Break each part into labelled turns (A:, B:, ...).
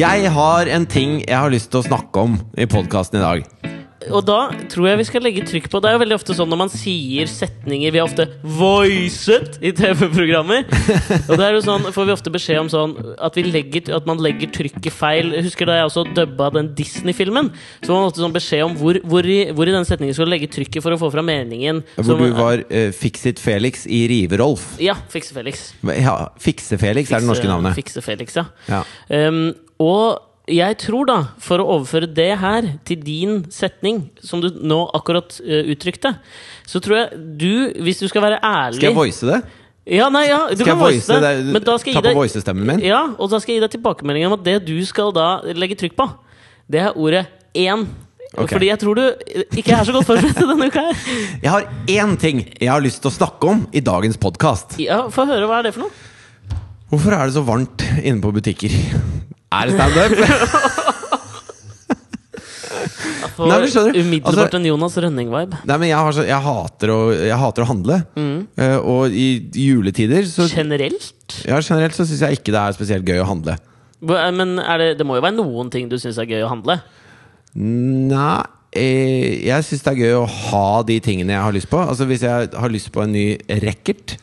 A: Jeg har en ting jeg har lyst til å snakke om i podkasten i dag.
B: Og da tror jeg vi skal legge trykk på Det er jo veldig ofte sånn når man sier setninger Vi har ofte 'voicet' i TV-programmer. Og da er det sånn, får vi ofte beskjed om sånn at, vi legger, at man legger trykket feil. Husker da jeg også dubba den Disney-filmen. Så man ofte sånn beskjed om hvor, hvor, i, hvor i den setningen skal du legge trykket for å få fram meningen.
A: Hvor
B: Som-
A: du var uh, Fix-It Felix i Rive-Rolf.
B: Ja, Fikse Felix.
A: Ja, Fikse-Felix er det norske navnet.
B: Fikse Felix, ja.
A: Ja.
B: Um, og jeg tror, da, for å overføre det her til din setning, som du nå akkurat uh, uttrykte, så tror jeg du, hvis du skal være ærlig
A: Skal jeg voice det?
B: Ja, nei, ja, du
A: Skal
B: kan
A: voice
B: det,
A: det?
B: men da skal
A: Ta på voicestemmen min?
B: Ja, og da skal jeg gi deg tilbakemelding om at det du skal da legge trykk på, det er ordet én.
A: Okay.
B: Fordi jeg tror du ikke er så godt forberedt denne uka her.
A: Jeg har én ting jeg har lyst til å snakke om i dagens podkast.
B: Ja, Få høre, hva er det for noe?
A: Hvorfor er det så varmt inne på butikker? Er det standup?
B: Får
A: Nei, men skjønner du,
B: umiddelbart
A: altså-
B: en Jonas Rønning-vibe.
A: Nei, men jeg, har så, jeg, hater å, jeg hater å handle. Eh, og i juletider så
B: Generelt?
A: ja, Generelt så syns jeg ikke det er spesielt gøy å handle.
B: Hva- Men er det, det må jo være noen ting du syns er gøy å handle?
A: Nei eh, Jeg syns det er gøy å ha de tingene jeg har lyst på. Altså Hvis jeg har lyst på en ny racket,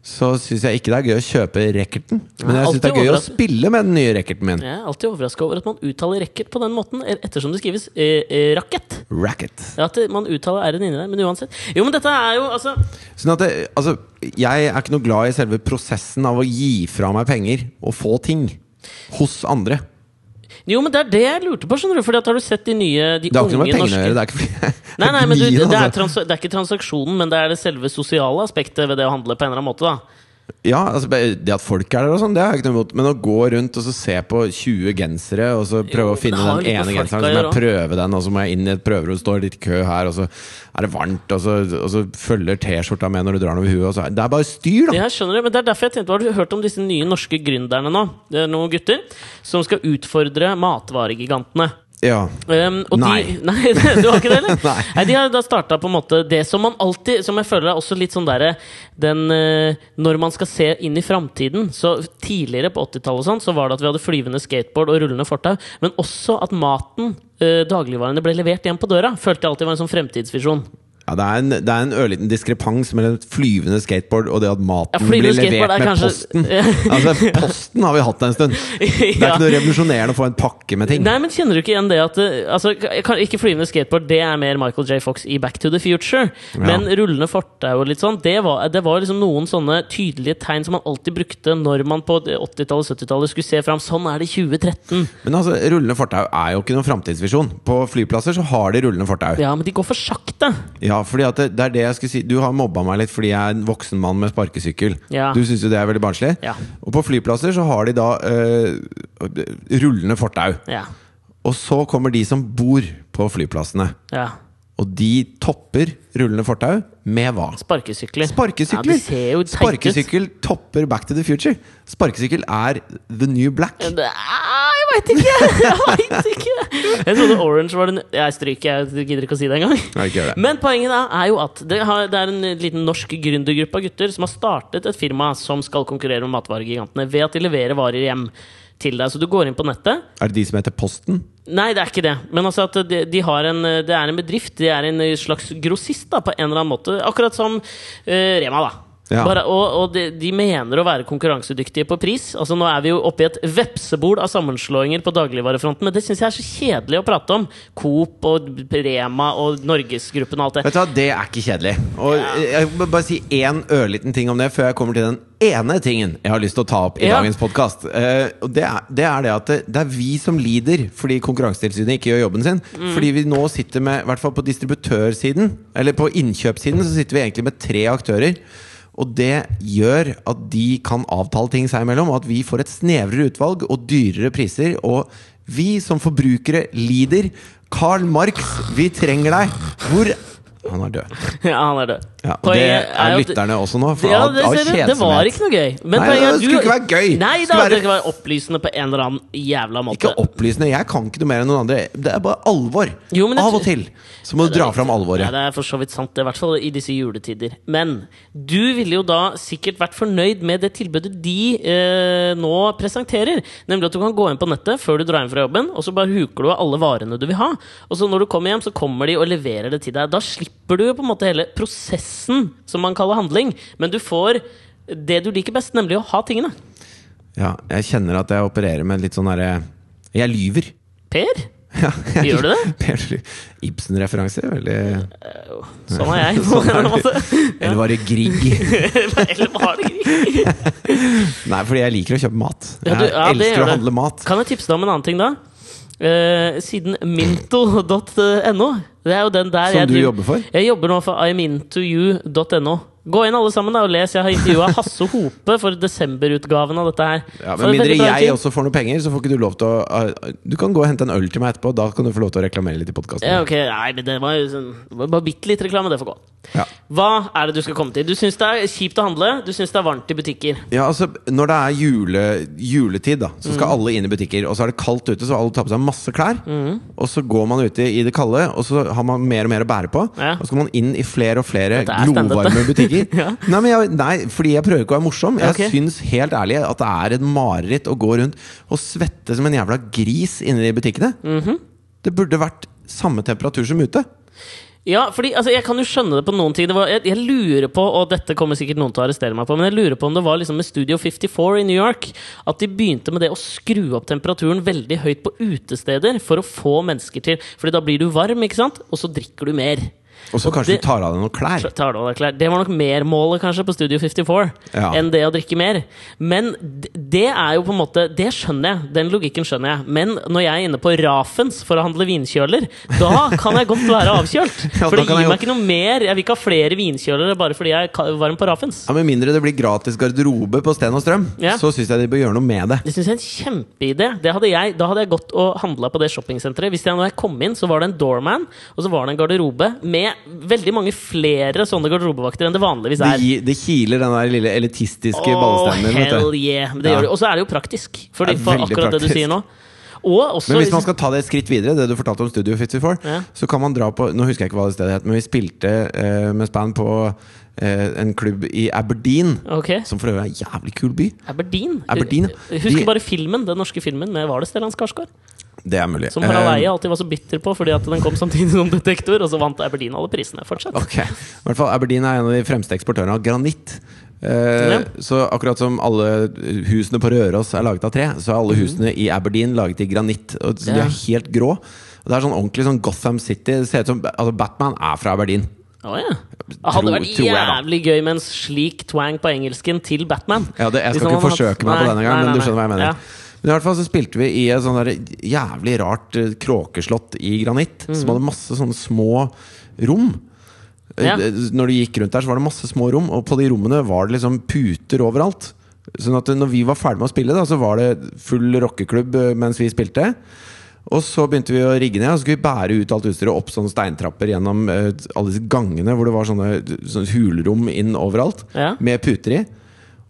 A: så syns jeg ikke det er gøy å kjøpe racketen. Men jeg syns det er gøy å spille med den nye racketen min.
B: Jeg er alltid overraska over at man uttaler racket på den måten, ettersom det skrives eh, eh, racket.
A: Racket.
B: Ja, At man uttaler r-en inni der, men uansett. Jo, men dette er jo altså
A: Sånn at det, altså, jeg er ikke noe glad i selve prosessen av å gi fra meg penger og få ting hos andre.
B: Jo, men det er det jeg lurte på, skjønner du. Fordi at har du sett de nye, de
A: Det har ikke noe med pengene å
B: norske
A: gjøre. Det er ikke fordi
B: Nei, nei, men du, det, er
A: altså.
B: trans det er ikke transaksjonen, men det er det selve sosiale aspektet ved det å handle på en eller annen måte, da.
A: Ja, altså Det at folk er der og sånn, det har jeg ikke noe imot. Men å gå rundt og så se på 20 gensere, og så prøve
B: Jo,
A: å finne
B: det
A: den ene genseren, så må jeg prøve den, og så må jeg inn i et prøverom, står litt kø her, og så er det varmt, og så, og så følger T-skjorta med når du drar den over huet. Så, det er bare styr, da!
B: Jeg skjønner det, men det er derfor jeg tenkte Har du hørt om disse nye norske gründerne nå? Det er noen gutter som skal utfordre matvaregigantene.
A: Ja.
B: Um, og
A: Nei.
B: De, nei, du har ikke det, eller?
A: Nei.
B: nei, De har da starta på en måte det som man alltid Som jeg føler er også litt sånn derre den, eh, Når man skal se inn i framtiden Så tidligere på 80-tallet og sånn, så var det at vi hadde flyvende skateboard og rullende fortau. Men også at maten, eh, dagligvarene, ble levert hjem på døra. Følte jeg alltid var en sånn fremtidsvisjon.
A: Ja, det er en, det er en ørliten diskrepans mellom et flyvende skateboard og det at maten
B: Ja,
A: blir levert
B: er
A: med
B: kanskje-
A: posten. Altså, Posten har vi hatt en stund. Det er
B: Ja.
A: ikke noe revolusjonerende å få en pakke med ting.
B: Nei, men Kjenner du ikke igjen det at eh, altså, Ikke flyvende skateboard, det er mer Michael J. Fox i Back to the Future. Men rullende fortau og litt sånn, det var, det var liksom noen sånne tydelige tegn som man alltid brukte når man på 80-tallet 70-tallet skulle se fram. Sånn er det i 2013!
A: Men altså, rullende fortau er jo ikke noen framtidsvisjon. På flyplasser så har de rullende fortau.
B: Ja, men de går for sakte!
A: Ja, fordi at det, det er det jeg skulle si Du har mobba meg litt fordi jeg er en voksen mann med sparkesykkel.
B: Ja.
A: Du syns jo det er veldig barnslig.
B: Ja.
A: Og på flyplasser så har de da øh, rullende fortau.
B: Ja.
A: Og så kommer de som bor på flyplassene.
B: ja.
A: Og de topper rullende fortau med hva?
B: Sparkesykler.
A: Sparkesykler!
B: Ja, ser jo.
A: Sparkesykkel topper Back to the Future. Sparkesykkel er the new black.
B: Det er, jeg veit ikke! Jeg vet ikke! Jeg trodde Orange var den Jeg stryker, jeg gidder ikke å si det engang. Men poenget da er jo at det, har, det er en liten norsk gründergruppe av gutter som har startet et firma som skal konkurrere med matvaregigantene ved at de leverer varer hjem til deg. Så du går inn på nettet.
A: Er det de som heter Posten?
B: Nei, det er ikke det. Men altså at de, de har en, det er en bedrift. De er en slags grossist da, på en eller annen måte. Akkurat som uh, Rema, da.
A: Ja.
B: Bare, og og de, de mener å være konkurransedyktige på pris. Altså Nå er vi jo oppe i et vepsebol av sammenslåinger på dagligvarefronten, men det syns jeg er så kjedelig å prate om. Coop og Rema og Norgesgruppen og alt det.
A: Vet du hva, Det er ikke kjedelig. Og Jeg må bare si én ørliten ting om det før jeg kommer til den ene tingen jeg har lyst til å ta opp i
B: Ja.
A: dagens podkast. Uh, det er, det er det at det, det er vi som lider fordi Konkurransetilsynet ikke gjør jobben sin.
B: Mm.
A: Fordi vi nå sitter med, i hvert fall på distributørsiden, eller på innkjøpssiden, så sitter vi egentlig med tre aktører. Og det gjør at de kan avtale ting seg imellom, og at vi får et snevrere utvalg og dyrere priser. Og vi som forbrukere lider. Karl Marx, vi trenger deg! Hvor Han er død.
B: Ja, han er død.
A: Ja, og det er
B: er
A: lytterne også nå. For
B: Ja, det, ser du, det var ikke noe gøy. Men
A: Nei,
B: poenget
A: det skulle ikke være gøy.
B: Nei
A: Det skulle være-
B: det være opplysende på en eller annen jævla måte.
A: Ikke opplysende. Jeg kan ikke noe mer enn noen andre. Det er bare alvor.
B: Jo,
A: Av og til så må du dra fram
B: Ja,
A: alvoret.
B: det er for så vidt sant, det, i hvert fall i disse juletider. Men du ville jo da sikkert vært fornøyd med det tilbudet de eh, nå presenterer. Nemlig at du kan gå inn på nettet før du drar hjem fra jobben, og så bare huker du av alle varene du vil ha. Og så når du kommer hjem, så kommer de og leverer det til deg. Da slipper du jo på en måte hele prosessen, som man kaller handling. Men du får det du liker best, nemlig å ha tingene.
A: Ja, jeg kjenner at jeg opererer med litt sånn herre Jeg lyver.
B: Per?
A: Ja, jeg-
B: Gjør du det?
A: Per Ibsen-referanse. Veldig
B: Sånn er jeg.
A: Sånn er
B: eller.
A: Eller var det Grieg?
B: Eller var det Grieg?
A: Nei, fordi jeg liker å kjøpe mat.
B: Ja, du-
A: Jeg
B: ja, det
A: elsker å handle mat.
B: Kan jeg tipse deg om en annen ting, da? Uh, siden minto.no. Det er jo den der
A: Som
B: jeg
A: du jobber for?
B: Jeg jobber nå for imintoyou.no. Gå inn alle sammen da og les. Jeg har intervjua Hasse Hope for desemberutgaven av dette her.
A: Ja,
B: men
A: mindre jeg også får noe penger, så får ikke du lov til å uh, Du kan gå og hente en øl til meg etterpå. Da kan du få lov til å reklamere litt i podkasten.
B: ja, okay. Nei, men det var jo sånn Bare bitte litt reklame. Det får gå.
A: Ja.
B: Hva er det du skal komme til? Du syns det er kjipt å handle. Du syns det er varmt i butikker.
A: Ja, altså Når det er jule, juletid, da så
B: Mm.
A: skal alle inn i butikker. Og så er det kaldt ute, så alle tar på seg masse klær.
B: Mm.
A: Og så går man ute i det kalde, og så har man mer og mer å bære på.
B: Ja.
A: Og så skal man inn i flere og flere
B: er
A: glovarme
B: det.
A: Butikker.
B: Ja.
A: nei, jeg, nei, fordi jeg prøver ikke å være morsom. Jeg
B: okay.
A: syns helt ærlig at det er et mareritt å gå rundt og svette som en jævla gris inne i butikkene.
B: Mhm.
A: Det burde vært samme temperatur som ute.
B: Ja, fordi altså, Jeg kan jo skjønne det på noen ting. Det var, jeg, jeg lurer på, og dette kommer sikkert noen til å arrestere meg på, men jeg lurer på om det var liksom med Studio 54 i New York at de begynte med det å skru opp temperaturen veldig høyt på utesteder for å få mennesker til Fordi da blir du varm, ikke sant? Og så drikker du mer.
A: Og så kanskje
B: det-
A: du tar av deg noen klær.
B: Tar av deg klær. Det var nok mer målet kanskje på Studio 54
A: Ja.
B: enn det å drikke mer. Men det er jo på en måte Det skjønner jeg. Den logikken skjønner jeg. Men når jeg er inne på Rafens for å handle vinkjøler, da kan jeg godt være avkjølt. For det gir meg ikke noe mer. Jeg vil ikke ha flere vinkjølere bare fordi jeg er varm på Rafens.
A: Ja, Med mindre det blir gratis garderobe på Sten og Strøm,
B: Ja.
A: så syns jeg de bør gjøre noe med det.
B: Det synes jeg er en kjempeidé. Da hadde jeg gått og handla på det shoppingsenteret. Hvis jeg, når jeg kom inn, så var det en doorman, og så var det en garderobe med veldig mange flere sånne garderobevakter enn det vanligvis
A: Det,
B: er.
A: gir, det kiler den der lille elitistiske
B: Åh,
A: ballesteinen
B: hell yeah! Det
A: Ja.
B: gjør det. Og så er det jo praktisk. Fordi,
A: Det
B: for akkurat praktisk. det du sier nå. Og også
A: Men hvis man skal ta det et skritt videre, det du fortalte om Studio 54,
B: Ja.
A: så kan man dra på Nå husker jeg ikke hva det stedet het, men vi spilte uh, med span på uh, en klubb i Aberdeen.
B: Okay.
A: Som for øvrig er en jævlig kul by.
B: Aberdeen.
A: Aberdeen.
B: Husker
A: De-
B: bare filmen, den norske filmen med Var det Stellan Skarsgård?
A: Det er mulig.
B: Som Harald
A: Eh,
B: alltid var så bitter på fordi at den kom samtidig som Detektor, og så vant Aberdeen alle prisene. Fortsett.
A: Ok, i hvert fall Aberdeen er en av de fremste eksportørene av granitt. Eh,
B: Ja.
A: Så akkurat som alle husene på Røros er laget av tre, så er alle husene i Aberdeen laget i granitt. Og, så de er helt grå. Og det er sånn ordentlig sånn Gotham City. Det ser ut som altså Batman er fra Aberdeen.
B: Oh, ja. Det hadde vært
A: jeg,
B: jævlig gøy med en slik twang på engelsken til Batman.
A: Ja, det, jeg skal ikke forsøke meg på
B: Nei,
A: denne gang,
B: nei,
A: men du skjønner hva jeg mener.
B: Ja.
A: Men i hvert fall så spilte vi i et sånn jævlig rart eh, kråkeslott i granitt. Som hadde masse sånne små rom. Eh,
B: Ja.
A: Når du gikk rundt der, så var det masse små rom, og på de rommene var det liksom puter overalt. Sånn at når vi var ferdig med å spille, da, så var det full rockeklubb eh, mens vi spilte. Og så begynte vi å rigge ned, og så skulle vi bære ut alt utstyret opp sånne steintrapper gjennom eh, alle disse gangene hvor det var sånne, sånne hulrom inn overalt,
B: Ja.
A: med puter i.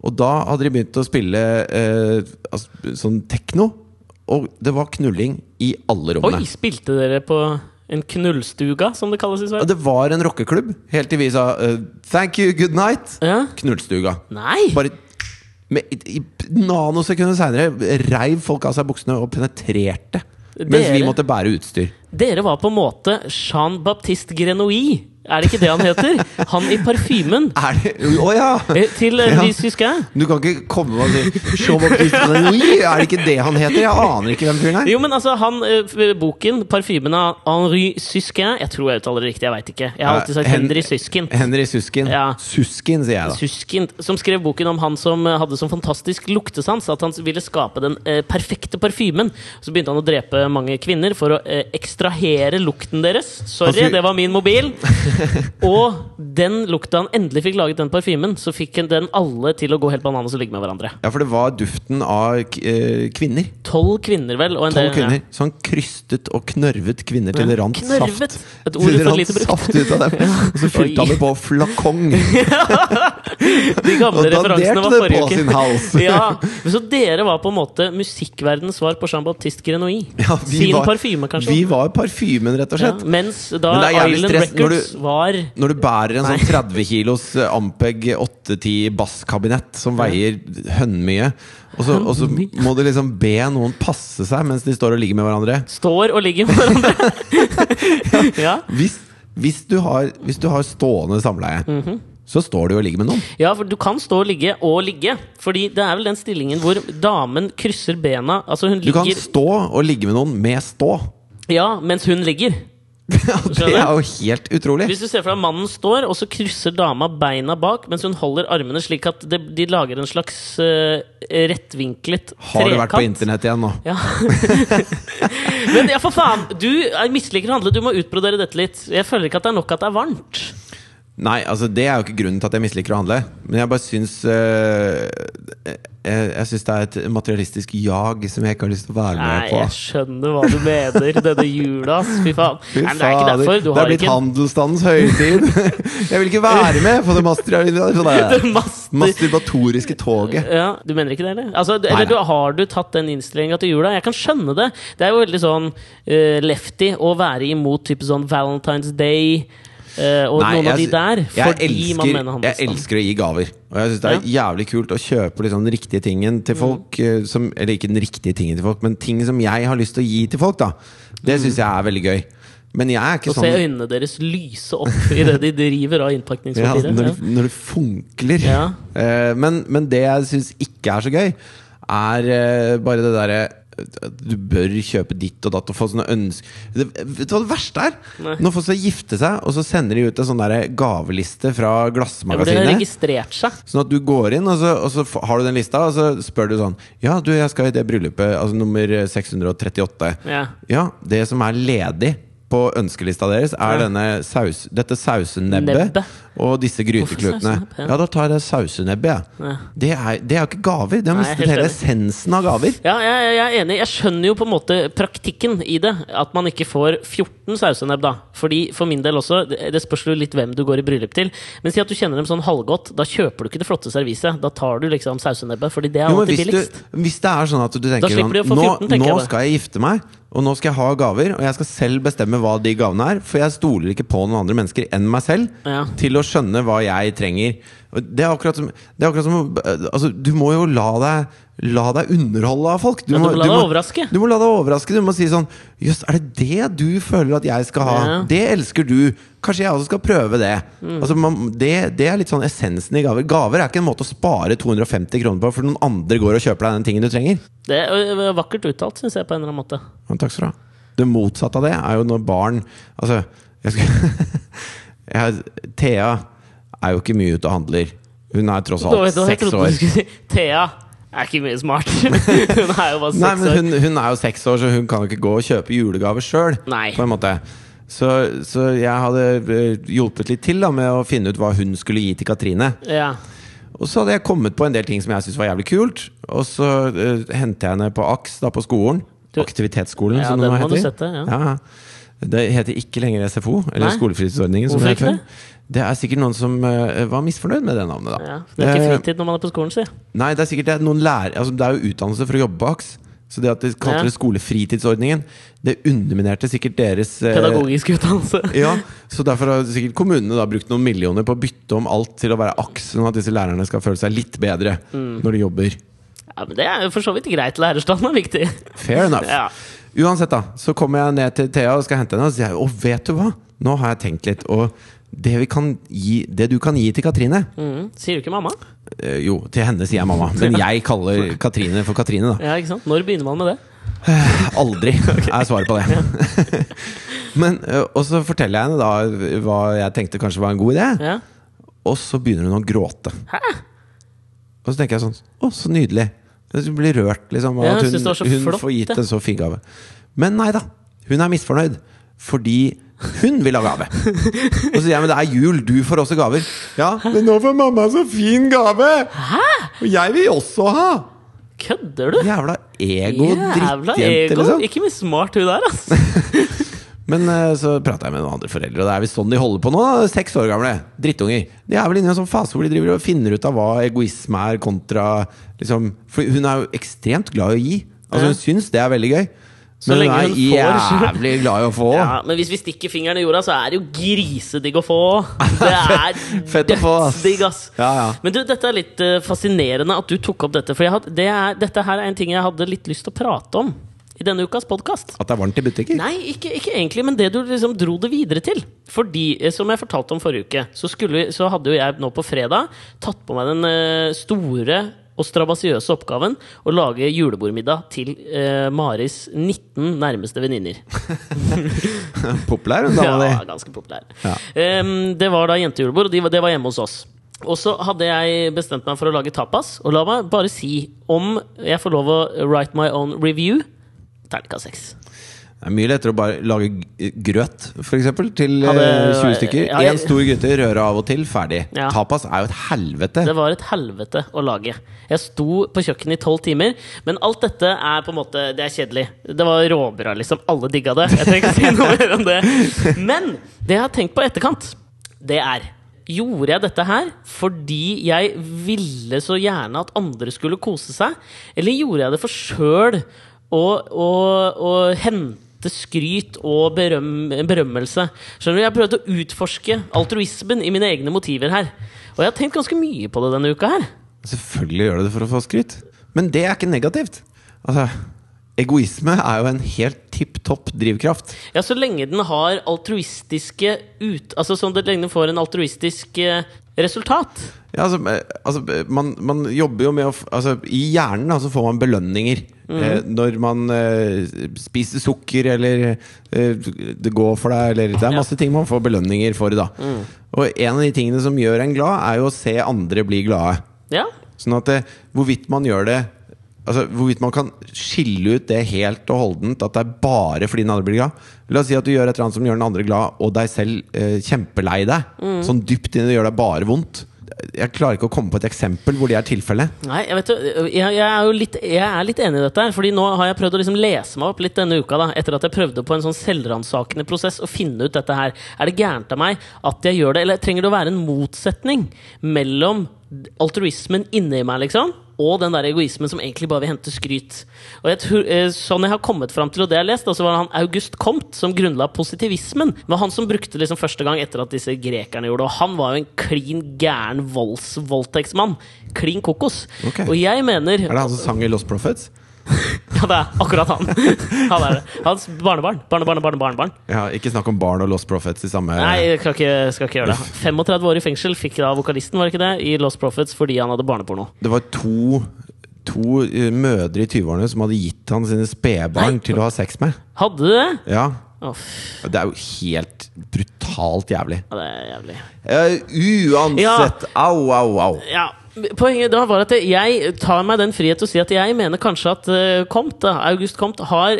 A: Og da hadde de begynt å spille eh, altså, sånn tekno, og det var knulling i alle rommene.
B: Oi, spilte dere på en knullstuga, som det kalles i Sverige?
A: det var en rockeklubb, helt til vi sa uh, 'thank you, good night'.
B: Ja.
A: Knullstuga.
B: Nei!
A: Bare med, i, nanosekunder seinere reiv folk av seg buksene og penetrerte. Mens vi måtte bære utstyr.
B: Dere var på en måte Jean-Baptiste Grenouille. Er det ikke det han heter? Han i parfymen.
A: Er det Å ja!
B: Eh, Til eh,
A: Ja.
B: Louis Husquin.
A: Du kan ikke komme og si Er det ikke det han heter? Jeg aner ikke hvem fyren er.
B: Jo, men altså, han, eh, boken, parfymen av Henri Susquin Jeg tror jeg uttaler det riktig, jeg veit ikke. Jeg har alltid sagt
A: Hen-
B: Henry Suskin.
A: Henry Suskin.
B: Ja.
A: Suskin, sier jeg da.
B: Suskin, som skrev boken om han som hadde sånn fantastisk luktesans at han ville skape den eh, perfekte parfymen. Så begynte han å drepe mange kvinner for å eh, ekstrahere lukten deres. Sorry, det var min mobil. Og den lukta han endelig fikk laget den parfymen, så fikk den alle til å gå helt bananas og ligge med hverandre.
A: Ja, for det var duften av eh, kvinner.
B: Tolv kvinner, vel? Og en
A: Tolv kvinner. Sånn krystet og knørvet kvinner til det rant
B: Knørvet.
A: saft.
B: Et ord for lite brukt.
A: saft ut av dem. Og så fylte han det på flakong.
B: De gamle referansene var forrige uke.
A: sin hals.
B: ja, Så dere var på en måte musikkverdens svar på Jean-Baptiste Grenouille?
A: Ja,
B: Sin
A: var-
B: parfyme, kanskje?
A: Vi var parfymen, rett og
B: ja,
A: slett.
B: mens da
A: Men
B: Island
A: stress
B: Records
A: du-
B: var
A: Når du bærer en sånn 30 kilos eh, Ampeg 810 basskabinett som veier hønmye, og så, og så må du liksom be noen passe seg mens de står og ligger med hverandre
B: Står og ligger med hverandre. ja.
A: Hvis, hvis, du, har, hvis du har stående samleie,
B: Mhm.
A: så står du og ligger med noen.
B: ja, for du kan stå og ligge og ligge. Fordi det er vel den stillingen hvor damen krysser bena. Altså
A: Du kan stå og ligge med noen med stå.
B: Ja, mens hun ligger.
A: Ja, det er jo helt utrolig.
B: Hvis du ser for deg mannen står, og så krysser dama beina bak, mens hun holder armene slik at de, de lager en slags uh, rettvinklet
A: Har du vært på internett igjen nå?
B: Ja. Men ja, for faen! Du er misliker å handle, du må utbrodere dette litt. Jeg føler ikke at det er nok at det er varmt.
A: Nei, altså det er jo ikke grunnen til at jeg misliker å handle. Men jeg bare syns øh, Jeg, jeg syns det er et materialistisk jag som jeg ikke har lyst til å være
B: Nei,
A: med på.
B: jeg skjønner hva du mener. Denne jula. Fy faen.
A: Fy
B: Nei, det er ikke derfor. Du
A: det
B: har
A: er blitt
B: ikke
A: handelsstandens høytid! jeg vil ikke være med på det Det
B: master-
A: masturbatoriske toget.
B: Ja, Du mener ikke det, eller? Altså, du, eller du, har du tatt den innstillinga til jula? Jeg kan skjønne det. Det er jo veldig sånn uh, lefty å være imot type sånn Valentine's Day eh, og
A: Nei,
B: noen av de der.
A: jeg,
B: Fordi
A: elsker,
B: man mener
A: jeg elsker å gi gaver. Og jeg syns det er jævlig kult å kjøpe liksom den riktige tingen
B: Mm.
A: til folk. Mm. Som, eller ikke den riktige tingen til folk, men ting som jeg har lyst til å gi til folk. da Det
B: Mm.
A: syns jeg er veldig gøy. Men jeg er ikke
B: Og se
A: sånn
B: øynene deres lyse opp idet de driver av
A: ja,
B: innpakningspapiret.
A: når,
B: Ja.
A: det, når det funkler.
B: Ja.
A: Uh, men, men det jeg syns ikke er så gøy, er uh, bare det derre du bør kjøpe ditt og datt og få sånne ønsker Vet du hva det verste er?
B: Nei.
A: Når folk skal gifte seg, og så sender de ut en sånn gaveliste fra
B: Ja, hvor de har
A: Glassmagasinet.
B: registrert seg.
A: Sånn at du går inn, og så, og så har du den lista, og så spør du sånn Ja, du, jeg skal i det bryllupet, altså nummer 638.
B: Ja.
A: Ja, det som er ledig på ønskelista deres, er denne saus, dette sausenebbet og disse gryteklutene.
B: ja?
A: Da tar jeg sausenebbet, jeg.
B: Ja.
A: Det er, det er jo ikke gaver. Det har mistet hele essensen av gaver.
B: Ja, jeg, jeg er enig. Jeg skjønner jo på en måte praktikken i det. At man ikke får 14 sausenebb, da. Fordi For min del også, det spørs jo litt hvem du går i bryllup til. Men si at du kjenner dem sånn halvgodt. Da kjøper du ikke det flotte serviset. Da tar du liksom sausenebbet, fordi det er
A: Jo,
B: alltid billigst.
A: du, hvis det er sånn at du tenker sånn nå,
B: 14, tenker
A: nå skal jeg gifte meg, og nå skal jeg ha gaver, og jeg skal selv bestemme hva de gavene er, for jeg stoler ikke på noen andre mennesker enn meg selv
B: Ja.
A: til å skjønne hva jeg trenger. Det er akkurat som, det er akkurat som altså, Du må jo la deg La deg underholde av folk.
B: Du må la deg overraske.
A: Du må la deg overraske. Du må si sånn Jøss, er det det du føler at jeg skal ha? Det elsker du. Kanskje jeg også skal prøve det.
B: Mm.
A: Altså, man, det. Det er litt sånn essensen i gaver. Gaver er ikke en måte å spare 250 kroner på, for noen andre går og kjøper deg den tingen du trenger.
B: Det er vakkert uttalt, syns jeg, på en eller annen måte.
A: Ja, takk skal du ha. Det motsatte av det er jo når barn Altså, jeg skal jeg, Thea er jo ikke mye ute og handler. Hun er tross alt seks år.
B: Thea er ikke mye smart. hun er jo bare
A: Nei, men hun, hun er jo seks år, så hun kan jo ikke gå og kjøpe julegaver sjøl. Så, så jeg hadde eh, hjulpet litt til da med å finne ut hva hun skulle gi til Katrine.
B: Ja.
A: Og så hadde jeg kommet på en del ting som jeg syntes var jævlig kult. Og så uh, henter jeg henne på AKS, da på skolen.
B: Du-
A: Aktivitetsskolen,
B: Ja,
A: som det nå
B: må du sette, ja.
A: Ja. Det heter ikke lenger SFO, eller
B: Nei.
A: skolefritidsordningen. Som
B: Hvorfor
A: det
B: ikke
A: før. Det er sikkert noen som uh, var misfornøyd med det navnet, da.
B: ja. Det er ikke
A: Eh,
B: fritid når man er på skolen, si.
A: Nei, det er sikkert det er noen lærer, altså, Det er jo utdannelse for å jobbe bak. Så det at de kalte
B: Ja.
A: det skolefritidsordningen, det underminerte sikkert deres eh,
B: Pedagogisk utdannelse.
A: Ja, så derfor har sikkert kommunene da brukt noen millioner på å bytte om alt til å være AKS, sånn at disse lærerne skal føle seg litt bedre
B: Mm.
A: når de jobber.
B: Ja, men Det er jo for så vidt greit. Lærerstanden er viktig.
A: Fair enough.
B: Ja.
A: Uansett, da, så kommer jeg ned til Thea og skal hente henne, og så sier jeg å, vet du hva? Nå har jeg tenkt litt, og det, vi kan gi, det du kan gi til Katrine
B: mm. Sier du ikke mamma?
A: eh, Jo, til henne sier jeg mamma, men jeg kaller Katrine for Katrine, da.
B: Ja, ikke sant? Når begynner man med det?
A: Aldri er svaret på det. Men, og så forteller jeg henne da hva jeg tenkte kanskje var en god idé,
B: Ja.
A: og så begynner hun å gråte.
B: Hæ?
A: Og så tenker jeg sånn Å, så nydelig. Hun blir rørt, liksom.
B: Ja,
A: hun, hun
B: flott,
A: får gitt en så fin gave. Men nei da. Hun er misfornøyd. Fordi Hun vil ha gave. Og så sier jeg men det er jul, du får også gaver. Ja, men nå får mamma så fin gave!
B: Hæ?
A: Og jeg vil også ha!
B: Kødder du?
A: Jævla
B: Jævla
A: ego-drittjente,
B: ego.
A: liksom.
B: Ikke mye smart hun der, altså.
A: Men eh, så prata jeg med noen andre foreldre, og det er visst sånn de holder på nå. Seks år gamle drittunger. De er vel inne i en sånn fase hvor de driver og finner ut av hva egoisme er kontra liksom, For hun er jo ekstremt glad i å gi. Altså Hun syns det er veldig gøy.
B: Så
A: Men hun er
B: hun
A: jævlig glad i å få.
B: Ja, men hvis vi stikker fingeren i jorda, så er det jo grisedigg å få. Det er dødsdigg, ass.
A: Ja, ja.
B: Men du, dette er litt eh, fascinerende at du tok opp dette. For jeg had, det er, dette her er en ting jeg hadde litt lyst til å prate om i denne ukas podkast.
A: At det er varmt i butikker?
B: Nei, ikke, ikke egentlig, men det du liksom dro det videre til. Fordi, eh, som jeg fortalte om forrige uke, så, skulle, så hadde jo jeg nå på fredag tatt på meg den eh, store og strabasiøse oppgaven å lage julebordmiddag til eh, Maris 19 nærmeste venninner.
A: Populær, hun dama
B: Ja, ganske populær.
A: Ja.
B: Um, det var da jentejulebord, og de, det var hjemme hos oss. Og så hadde jeg bestemt meg for å lage tapas. Og la meg bare si om jeg får lov å write my own review. Terningkast seks.
A: Det er mye lettere å bare lage grøt, for eksempel, til
B: Hadde-
A: eh, 20 stykker.
B: Ja,
A: Én stor gryte, røre av og til, ferdig.
B: Ja.
A: Tapas er jo et helvete.
B: Det var et helvete å lage. Jeg sto på kjøkkenet i tolv timer, men alt dette er på en måte Det er kjedelig. Det var råbra, liksom. Alle digga det. Jeg trenger ikke si noe mer om det. Men det jeg har tenkt på i etterkant, det er Gjorde jeg dette her fordi jeg ville så gjerne at andre skulle kose seg? Eller gjorde jeg det for sjøl å, og, og hente skryt og berøm, berømmelse? Skjønner du, Jeg har prøvd å utforske altruismen i mine egne motiver her. Og jeg har tenkt ganske mye på det denne uka her.
A: Selvfølgelig gjør du det for å få skryt. Men det er ikke negativt. Altså, egoisme er jo en helt tipp topp drivkraft.
B: Ja, så lenge den har altruistiske ut... Altså at lenge den får en altruistisk eh, resultat.
A: Ja, altså, eh, altså eh, man, man jobber jo med å altså, I hjernen altså, så får man belønninger. Eh, når man eh, spiser sukker, eller eh, det går for deg, eller Det er masse ting man får belønninger for, da. Og en av de tingene som gjør en glad, er jo å se andre bli glade.
B: Ja.
A: Sånn at hvorvidt man gjør det Altså Hvorvidt man kan skille ut det helt og holdent, at det er bare fordi den andre blir glad. La oss si at du gjør et eller annet som gjør den andre glad, og deg selv eh, kjempelei deg. Sånn dypt inni det gjør deg bare vondt. Jeg klarer ikke å komme på et eksempel hvor det er tilfellet.
B: Nei, jeg vet jeg, jeg er jo litt, jeg er litt enig i dette her. Fordi nå har jeg prøvd å liksom lese meg opp litt denne uka. da Etter at jeg prøvde på en sånn selvransakende prosess å finne ut dette her. Er det gærent av meg at jeg gjør det, eller trenger det å være en motsetning mellom altruismen inni meg, liksom? Og den der egoismen som egentlig bare vil hente skryt. Og jeg tror, eh, Sånn jeg har kommet fram til, og det jeg har lest, altså så var det han August Comte som grunnla positivismen. Det var han som brukte liksom første gang etter at disse grekerne gjorde det. Og han var jo en klin gæren voldsvoldtektsmann. Klin kokos.
A: Okay.
B: Og jeg mener
A: Er det han som sang i Lost Prophets?
B: Ja, det er akkurat han. han er det. Hans barnebarn. Barnebarn, barnebarn, barnebarn.
A: Ja, ikke snakk om barn og Lost Prophets i samme
B: Nei, jeg skal ikke, skal ikke gjøre det. 35 år i fengsel fikk da vokalisten, var det ikke det, i Lost Prophets fordi han hadde barneporno.
A: Det var to, to eh, mødre i 20-årene som hadde gitt han sine spedbarn til å ha sex med.
B: Hadde du det?
A: Ja,
B: Å,
A: Det er jo helt brutalt jævlig.
B: ja, det er jævlig.
A: Uh, uansett Au, au, au.
B: Ja, Poenget da var at jeg tar meg den frihet til å si at jeg mener kanskje at Comte, August Comte har,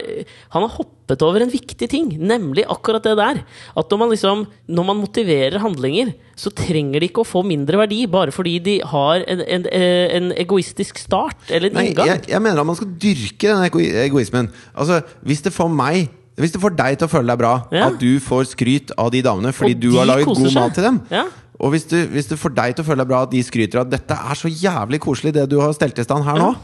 B: han har hoppet over en viktig ting, nemlig akkurat det der. At når man, liksom, når man motiverer handlinger, så trenger de ikke å få mindre verdi bare fordi de har en, en, eh, en egoistisk start eller en
A: Nei,
B: inngang.
A: jeg, jeg mener at man skal dyrke den ego egoismen. Altså, hvis det får meg Hvis det får deg til å føle deg bra
B: Ja.
A: at du får skryt av de damene fordi du har laget god
B: seg.
A: mat til dem
B: Ja.
A: Og hvis, du, hvis det får deg til å føle deg bra at de skryter av at dette er så jævlig koselig, det du har stelt i stand her nå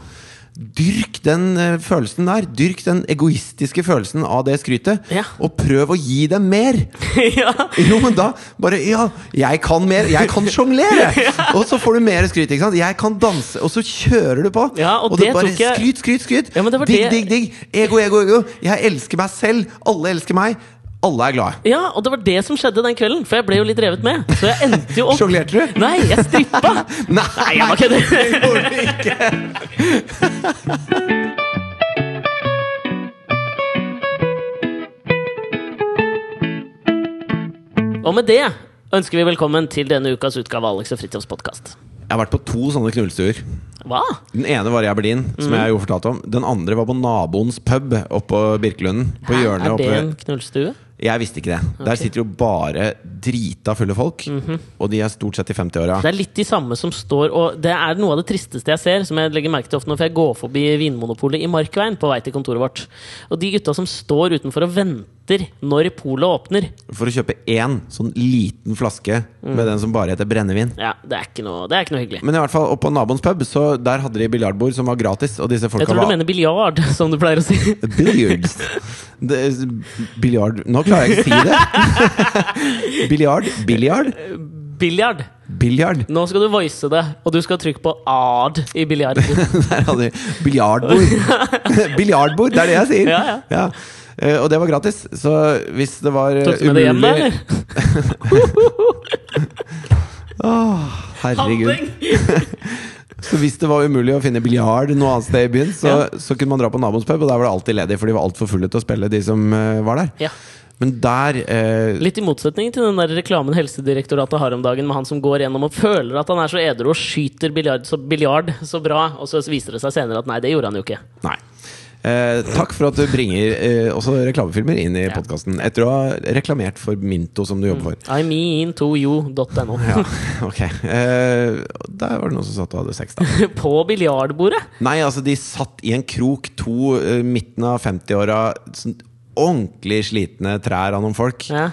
A: Dyrk den eh, følelsen der. Dyrk den egoistiske følelsen av det skrytet.
B: Ja.
A: Og prøv å gi dem mer!
B: ja.
A: Jo, men da bare Ja, jeg kan mer! Jeg kan sjonglere! Og så får du mer skryt. ikke sant? Jeg kan danse, og så kjører du på.
B: Ja, og
A: det bare
B: jeg-
A: skryt, skryt, skryt!
B: Ja,
A: digg, digg, digg! Ego, ego, ego! Jeg elsker meg selv! Alle elsker meg! Alle er glade.
B: ja, og det var det som skjedde den kvelden, for jeg ble jo litt revet med. Så jeg endte jo opp
A: Sjonglerte du?
B: Nei, jeg strippa!
A: Nei,
B: Nei, jeg var kødder!
A: det gjorde du ikke!
B: Og med det ønsker vi velkommen til denne ukas utgave av Alex og Fritjofs podkast.
A: Jeg har vært på to sånne knullestuer.
B: Hva?
A: Den ene var i Aberdeen, som
B: mm.
A: jeg jo fortalte om. Den andre var på naboens pub oppå Birkelunden. På hjørnet
B: er det
A: oppe
B: en knullstue?
A: Jeg visste ikke det. Der sitter jo bare drita fulle folk. Og de er stort sett i 50-åra.
B: Det er litt de samme som står Og det er noe av det tristeste jeg ser, som jeg legger merke til ofte når jeg går forbi Vinmonopolet i Markveien på vei til kontoret vårt. Og de gutta som står utenfor og venter når polet åpner.
A: For å kjøpe én sånn liten flaske med den som bare heter brennevin.
B: Ja, det er ikke noe, det er ikke noe hyggelig.
A: Men i hvert fall oppe på naboens pub, så der hadde de biljardbord som var gratis. Og disse
B: Jeg tror du
A: var
B: mener biljard, som du pleier å si.
A: Billiards. Biljard Nå klarer jeg ikke å si det. Biljard. Biljard.
B: Biljard.
A: Biljard.
B: Nå skal du voice det, og du skal trykke på ad i biljard.
A: Der hadde vi biljardbord. biljardbord, det er det jeg sier.
B: Ja, ja.
A: Eh, og det var gratis. Så hvis det var eh,
B: Tok du med det hjem, da?
A: oh, Herregud. Så hvis det var umulig å finne biljard noe annet sted i byen, så, så kunne man dra på naboens pub, og der var det alltid ledig, for de var altfor fulle til å spille, de som uh, var der.
B: Ja.
A: Men der eh,
B: Litt i motsetning til den der reklamen Helsedirektoratet har om dagen, med han som går gjennom og føler at han er så edru og skyter biljard så, biljard så bra, og så viser det seg senere at nei, det gjorde han jo ikke.
A: Nei. Eh, takk for at du bringer eh, også reklamefilmer inn i
B: Ja.
A: podkasten. Etter å ha reklamert for Minto, som du jobber for.
B: I mean to you.no.
A: Ja, ok. Eh, der var det noen som satt og hadde sex, da.
B: På biljardbordet!
A: Nei, altså, de satt i en krok, to eh, midten av 50-åra, sånn ordentlig slitne trær av noen folk.
B: Ja.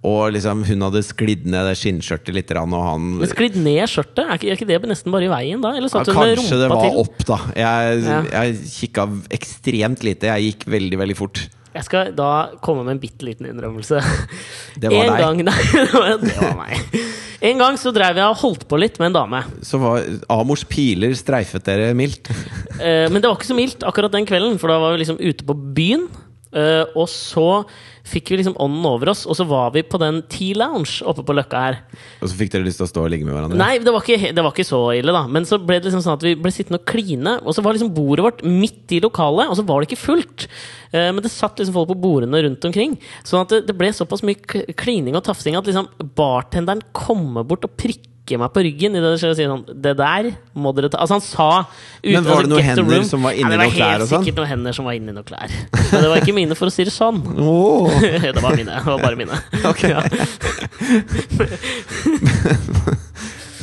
A: Og liksom, hun hadde sklidd ned det skinnskjørtet litt, og han
B: Men sklidd ned skjørtet? Er ikke, er ikke det nesten bare i veien da? Eller
A: ja, Kanskje det var
B: til?
A: opp, da. Jeg,
B: Ja.
A: jeg kikka ekstremt lite. Jeg gikk veldig, veldig fort.
B: Jeg skal da komme med en bitte liten innrømmelse.
A: Det var
B: en
A: deg.
B: Gang, nei, det var- meg. En gang så drev jeg og holdt på litt med en dame.
A: Så var Amors piler streifet dere mildt.
B: Eh, men det var ikke så mildt akkurat den kvelden, for da var vi liksom ute på byen. Eh, og så fikk vi liksom ånden over oss, og så var vi på den T-lounge oppe på Løkka her.
A: Og så fikk dere lyst til å stå og ligge med hverandre?
B: Nei, det var, ikke, det var ikke så ille, da. Men så ble det liksom sånn at vi ble sittende og kline, og så var liksom bordet vårt midt i lokalet, og så var det ikke fullt. Uh, men det satt liksom folk på bordene rundt omkring. Sånn at det, det ble såpass mye klining og tafsing at liksom bartenderen kommer bort og prikker meg på ryggen i det skjer og sier sånn Det der må dere ta Altså, han sa ut-
A: Men var det noen hender
B: room.
A: som var inni noen klær og
B: Det var helt
A: sånn?
B: sikkert noen hender som var inni noen klær. Men det var ikke mine, for å si det sånn.
A: Oh.
B: det var mine. Det var bare mine.
A: Okay.
B: Ja.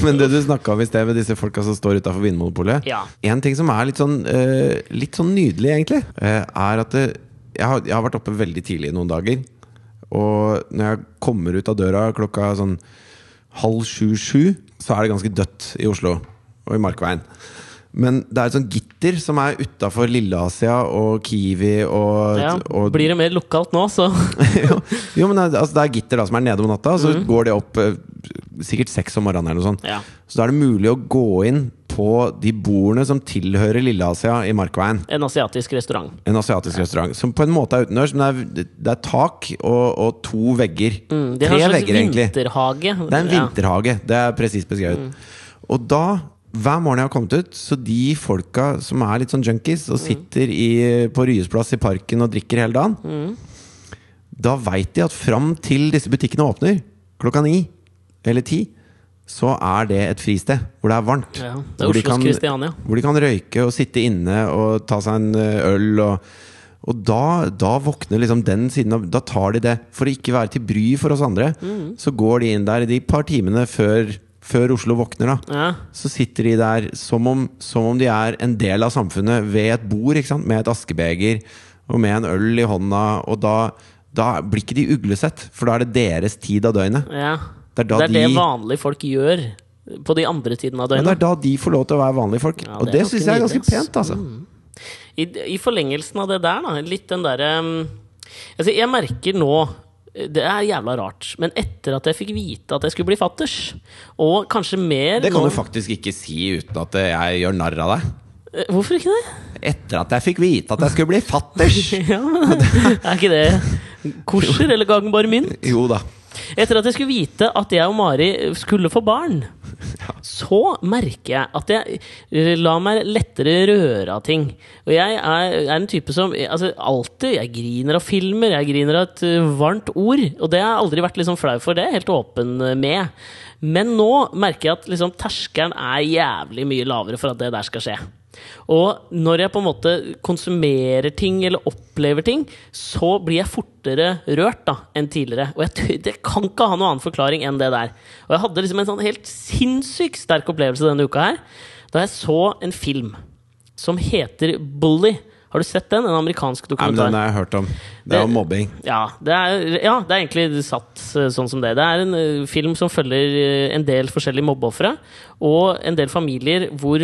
A: Men det du snakka om i sted, med disse folka som står utafor Vinmonopolet
B: Ja.
A: En ting som er litt sånn, uh, litt sånn nydelig, egentlig, uh, er at det, jeg, har, jeg har vært oppe veldig tidlig noen dager. Og når jeg kommer ut av døra klokka sånn halv sju-sju, så er det ganske dødt i Oslo og i Markveien. Men det er et sånt gitter som er utafor Lilleasia og Kiwi og,
B: Ja.
A: og
B: Blir det mer lokalt nå, så
A: jo, jo, men det, altså, det er gitter da som er nede om natta, så
B: mm.
A: går det opp eh, sikkert seks om morgenen eller noe sånt.
B: Ja.
A: Så da er det mulig å gå inn på de bordene som tilhører Lilleasia i Markveien.
B: En asiatisk restaurant.
A: En asiatisk restaurant som på en måte er utendørs, men det er, det er tak og, og to vegger.
B: Mm, egentlig Det
A: Tre
B: en
A: vegger, egentlig.
B: vinterhage.
A: Det er en vinterhage. Det er presist beskrevet.
B: Mm.
A: Og da, hver morgen jeg har kommet ut, så de folka som er litt sånn junkies
B: Mm.
A: og sitter i, på Ryes plass i parken og drikker hele dagen,
B: Mm.
A: da veit de at fram til disse butikkene åpner, klokka ni eller ti, så er det et fristed hvor det er varmt.
B: Ja, det er
A: Hvor de
B: Oslos
A: kan-. Hvor de kan røyke og sitte inne og ta seg en øl. Og, og da, da våkner liksom den siden av Da tar de det. For å ikke være til bry for oss andre,
B: Mm.
A: så går de inn der i de par timene før, før Oslo våkner. da
B: Ja.
A: Så sitter de der som om, som om de er en del av samfunnet ved et bord ikke sant? med et askebeger og med en øl i hånda. Og da, da blir ikke de uglesett, for da er det deres tid av døgnet.
B: ja.
A: Det er
B: Det er det vanlige folk gjør på de andre tidene av
A: ja, det er da de får lov til å være vanlige folk.
B: Ja,
A: og
B: det
A: det syns jeg er ganske pent, altså.
B: I, I forlengelsen av det der, da, litt den derre um, altså, Jeg merker nå det er jævla rart, men etter at jeg fikk vite at jeg skulle bli fatters, og kanskje mer
A: Det kan
B: nå
A: du faktisk ikke si uten at jeg gjør narr av deg.
B: Eh, Hvorfor ikke det?
A: Etter at jeg fikk vite at jeg skulle bli fatters!
B: Ja, Er ikke det korser eller gangbar mynt?
A: Jo da.
B: Etter at jeg skulle vite at jeg og Mari skulle få barn, så merker jeg at jeg eh, lar meg lettere røre av ting. Og jeg er, er en type som altså, alltid Jeg griner av filmer, jeg griner av et eh, varmt ord. Og det har jeg aldri vært liksom flau for, det er jeg helt åpen eh, med. Men nå merker jeg at liksom, terskelen er jævlig mye lavere for at det der skal skje. Og når jeg på en måte konsumerer ting eller opplever ting, så blir jeg fortere rørt da enn tidligere. Og jeg, det kan ikke ha noen annen forklaring enn det der. Og jeg hadde liksom en sånn helt sinnssykt sterk opplevelse denne uka her, da jeg så en film som heter Bully. Har du sett den? En amerikansk dokumentar.
A: Nei, men den har jeg hørt om. Det er jo mobbing.
B: Ja det, er, ja, det er egentlig satt eh, sånn som det. Det er en eh, film som følger eh, en del forskjellige mobbeofre. Og en del familier hvor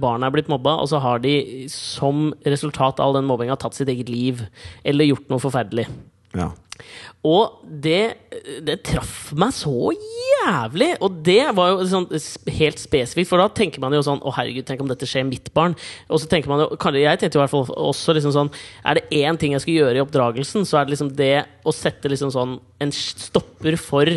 B: barna er blitt mobba, og så har de som resultat av all den mobbinga tatt sitt eget liv. Eller gjort noe forferdelig.
A: Ja.
B: Og det, det traff meg så jævlig! Og det var jo sånn helt spesifikt, for da tenker man jo sånn Å, herregud, tenk om dette skjer mitt barn. Og så tenker man jo Jeg tenkte i hvert fall også liksom sånn Er det én ting jeg skal gjøre i oppdragelsen, så er det liksom det å sette liksom sånn en stopper for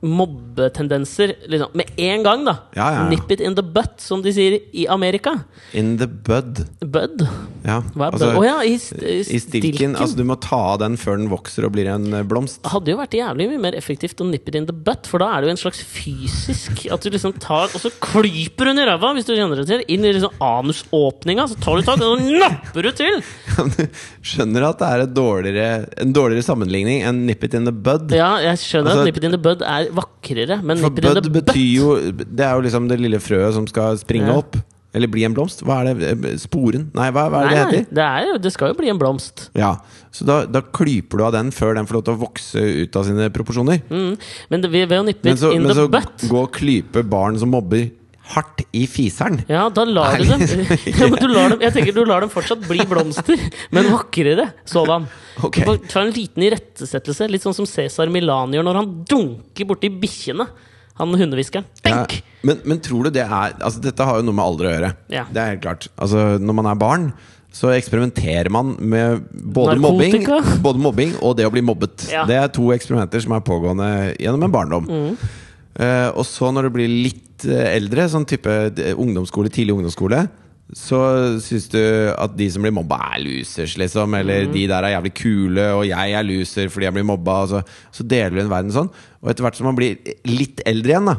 B: mobbetendenser liksom, med en gang, da.
A: Ja, ja, ja.
B: Nip it in the butt, som de sier i Amerika.
A: In the bud.
B: Bud.
A: Ja.
B: Hva er
A: altså,
B: bud? Oh, ja, i, st
A: I stilken. Altså, du må ta av den før den vokser og blir en eh, blomst.
B: Hadde jo vært jævlig mye mer effektivt å nip it in the butt, for da er det jo en slags fysisk At du liksom tar Og så klyper hun i ræva, hvis du kjenner det til. Inn i liksom anusåpninga, så tar du tak, og så napper du til!
A: Du skjønner at det er dårligere, en dårligere sammenligning enn nip it in the bud.
B: Ja, jeg skjønner
A: Altså,
B: at nip it in the bud er vakrere, men
A: For bud betyr jo Det er jo liksom det lille frøet som skal springe
B: Ja.
A: opp. Eller bli en blomst. Hva er det? Eh, Sporen? Nei, hva, hva er det
B: Nei,
A: det heter?
B: det, er det skal jo bli en blomst.
A: Ja, Så da, da klyper du av den før den får lov til å vokse ut av sine proporsjoner.
B: Mm. Men det, ved ved å nippe
A: Men så,
B: in
A: men
B: the
A: så
B: butt
A: gå og klype barn som mobber, hardt i fiseren.
B: ja, da lar du dem ja, men du lar dem Jeg tenker du lar dem fortsatt bli blomster, men vakrere sådan. Okay. Ta en liten irettesettelse, litt sånn som Cæsar Milan gjør når han dunker borti bikkjene. Han hundehviskeren.
A: Ja, men, men tror du det er altså Dette har jo noe med alder å gjøre.
B: Ja.
A: Det er helt klart. Altså, når man er barn, så eksperimenterer man med både mobbing, både mobbing og det å bli mobbet.
B: Ja.
A: Det er to eksperimenter som er pågående gjennom en barndom.
B: Mm.
A: Uh, og så når det blir litt eh, eldre, sånn type ungdomsskole, tidlig ungdomsskole, så syns du at de som blir mobba, er losers, liksom. Eller
B: Mm.
A: de der er jævlig kule, og jeg er loser fordi jeg blir mobba. Så, så deler du en verden sånn. Og etter hvert som man blir litt eldre igjen, da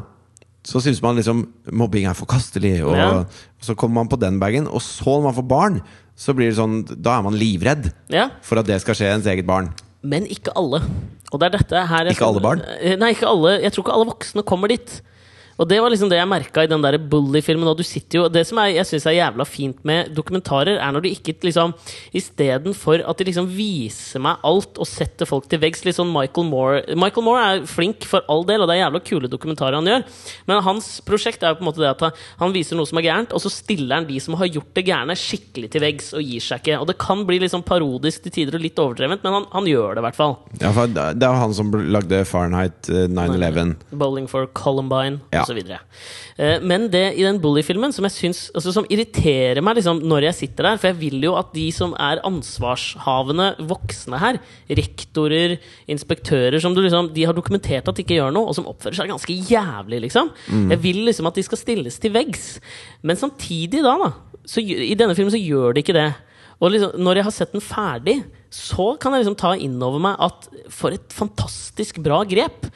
A: så syns man liksom mobbing er forkastelig. Og,
B: Ja.
A: og så kommer man på den bagen. Og så når man får barn, så blir det sånn Da er man livredd
B: Ja,
A: for at det skal skje ens eget barn.
B: men ikke alle. Og det er dette her
A: Ikke alle barn?
B: Eh, Nei, ikke alle. Jeg tror ikke alle voksne kommer dit. Og det var liksom det jeg merka i den der Bully-filmen. Og du sitter jo Det som er, jeg syns er jævla fint med dokumentarer, er når du ikke liksom Istedenfor at de liksom viser meg alt og setter folk til veggs, litt sånn Michael Moore Michael Moore er flink for all del, og det er jævla kule dokumentarer han gjør. Men hans prosjekt er jo på en måte det at han- viser noe som er gærent, og så stiller han de som har gjort det gærne, skikkelig til veggs og gir seg ikke. Og det kan bli sånn parodisk til tider og litt overdrevent, men han, han gjør det i hvert fall.
A: Ja, det er han som lagde Fahrenheit eh, 9-11.
B: Bowling for Columbine
A: Ja.
B: Osv. Eh, Men det i den Bully-filmen som jeg syns altså, Som irriterer meg liksom, når jeg sitter der For jeg vil jo at de som er ansvarshavende voksne her, rektorer, inspektører som du liksom, de har dokumentert at de ikke gjør noe, og som oppfører seg ganske jævlig, liksom. Jeg vil liksom at de skal stilles til veggs. Men samtidig, da, da så, I denne filmen så gjør de ikke det. Og liksom, når jeg har sett den ferdig, så kan jeg liksom ta inn over meg at for et fantastisk bra grep.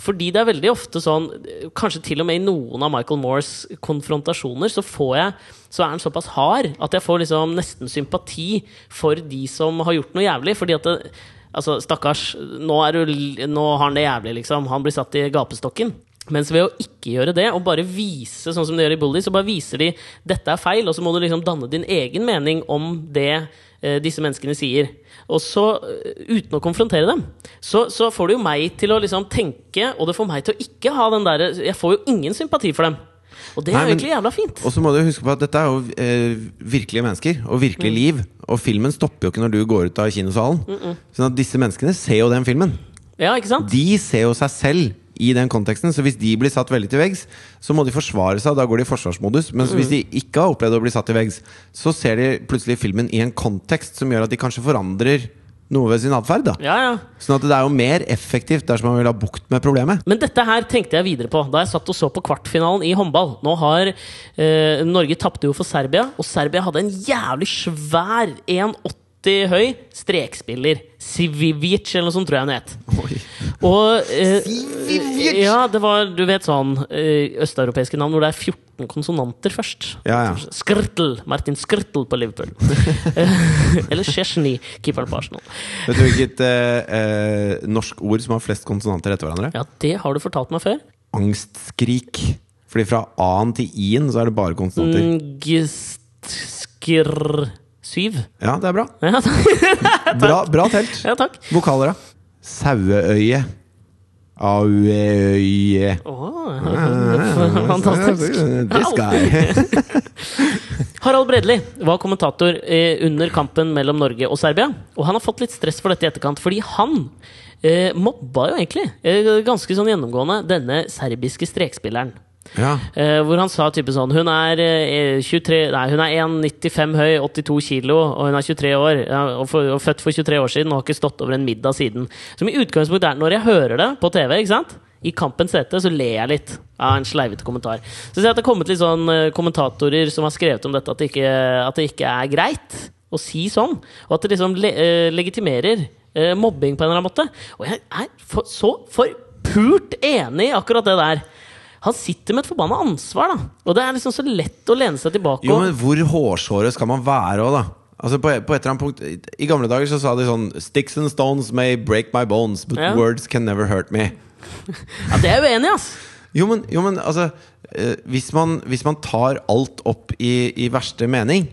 B: Fordi det er veldig ofte sånn, kanskje til og med i noen av Michael Moores konfrontasjoner, så jeg så er han såpass hard at jeg får liksom nesten sympati for de som har gjort noe jævlig. Fordi at det, altså, stakkars, nå, du, nå har han det jævlig, liksom. Han blir satt i gapestokken. Mens ved å ikke gjøre det, og bare vise sånn som de gjør i Bully, så bare viser de dette er feil, og så må du liksom danne din egen mening om det eh, disse menneskene sier. Og så, eh, uten å konfrontere dem, så, så får det jo meg til å liksom tenke, og det får meg til å ikke ha den derre Jeg får jo ingen sympati for dem. Og det er jo
A: men-
B: egentlig jævla fint.
A: Og så må du huske på at dette er jo eh, virkelige mennesker og
B: Mm.
A: virkelig liv. Og filmen stopper jo ikke når du går ut av kinosalen. Sånn at disse menneskene ser jo den filmen.
B: Ja, ikke sant?
A: De ser jo seg selv i den konteksten. Så hvis de blir satt veldig til veggs, så må de forsvare seg. og Da går de i forsvarsmodus. Men hvis de ikke har opplevd å bli satt til veggs, så ser de plutselig filmen i en kontekst som gjør at de kanskje forandrer noe ved sin atferd.
B: Ja, ja.
A: Sånn at det er jo mer effektivt dersom man vil ha bukt med problemet.
B: Men dette her tenkte jeg videre på da jeg satt og så på kvartfinalen i håndball. Nå har eh, Norge tapte jo for Serbia, og Serbia hadde en jævlig svær 1,80 høy strekspiller. Sivivic, eller noe sånt, tror jeg han het. Og eh, Ja, det var Du vet sånn eh, østeuropeiske navn hvor det er 14 konsonanter først.
A: Ja, ja.
B: Skrtel. Martin Skrtel på Liverpool. Eller Chesney, keeperen på Arsenal.
A: Vet du hvilket eh, eh, norsk ord som har flest konsonanter etter hverandre?
B: Ja, det har du fortalt meg før.
A: Angstskrik. Fordi fra a-en til i-en så er det bare konsonanter.
B: Mm, gist, skr... Syv.
A: Ja, det er bra.
B: Ja.
A: Bra, bra telt.
B: Ja, takk.
A: Vokaler, da? Saueøye. Aueøye.
B: Åh, fantastisk.
A: This guy.
B: Harald Bredli var kommentator eh, under kampen mellom Norge og Serbia. Og han har fått litt stress for dette i etterkant, fordi han eh, mobba jo egentlig, eh, ganske sånn gjennomgående, denne serbiske strekspilleren.
A: Ja.
B: Eh, hvor han sa type sånn Hun er, eh, 23, nei, hun er 1,95 høy, 82 kilo, og hun er 23 år. Ja, og, for, og født for 23 år siden og har ikke stått over en middag siden. Som i utgangspunktet er Når jeg hører det på TV, ikke sant? i Kampens hete så ler jeg litt av en sleivete kommentar. Så ser jeg at det har kommet litt sånn eh, kommentatorer som har skrevet om dette, at det ikke, at det ikke er greit å si sånn. Og at det liksom le, eh, legitimerer eh, mobbing på en eller annen måte. Og jeg er for, så forpult enig i akkurat det der. Han sitter med et forbanna ansvar, da. Og det er liksom så lett å lene seg tilbake
A: Jo, men hvor hårsåret skal man være òg, da? Altså på, på et eller annet punkt I I gamle dager så sa de sånn Sticks and stones may break my bones, but
B: Ja.
A: words can never hurt me.
B: Ja, det er jeg uenig i, ass!
A: Jo, men, jo, men altså eh, hvis, man, hvis man tar alt opp i, i verste mening,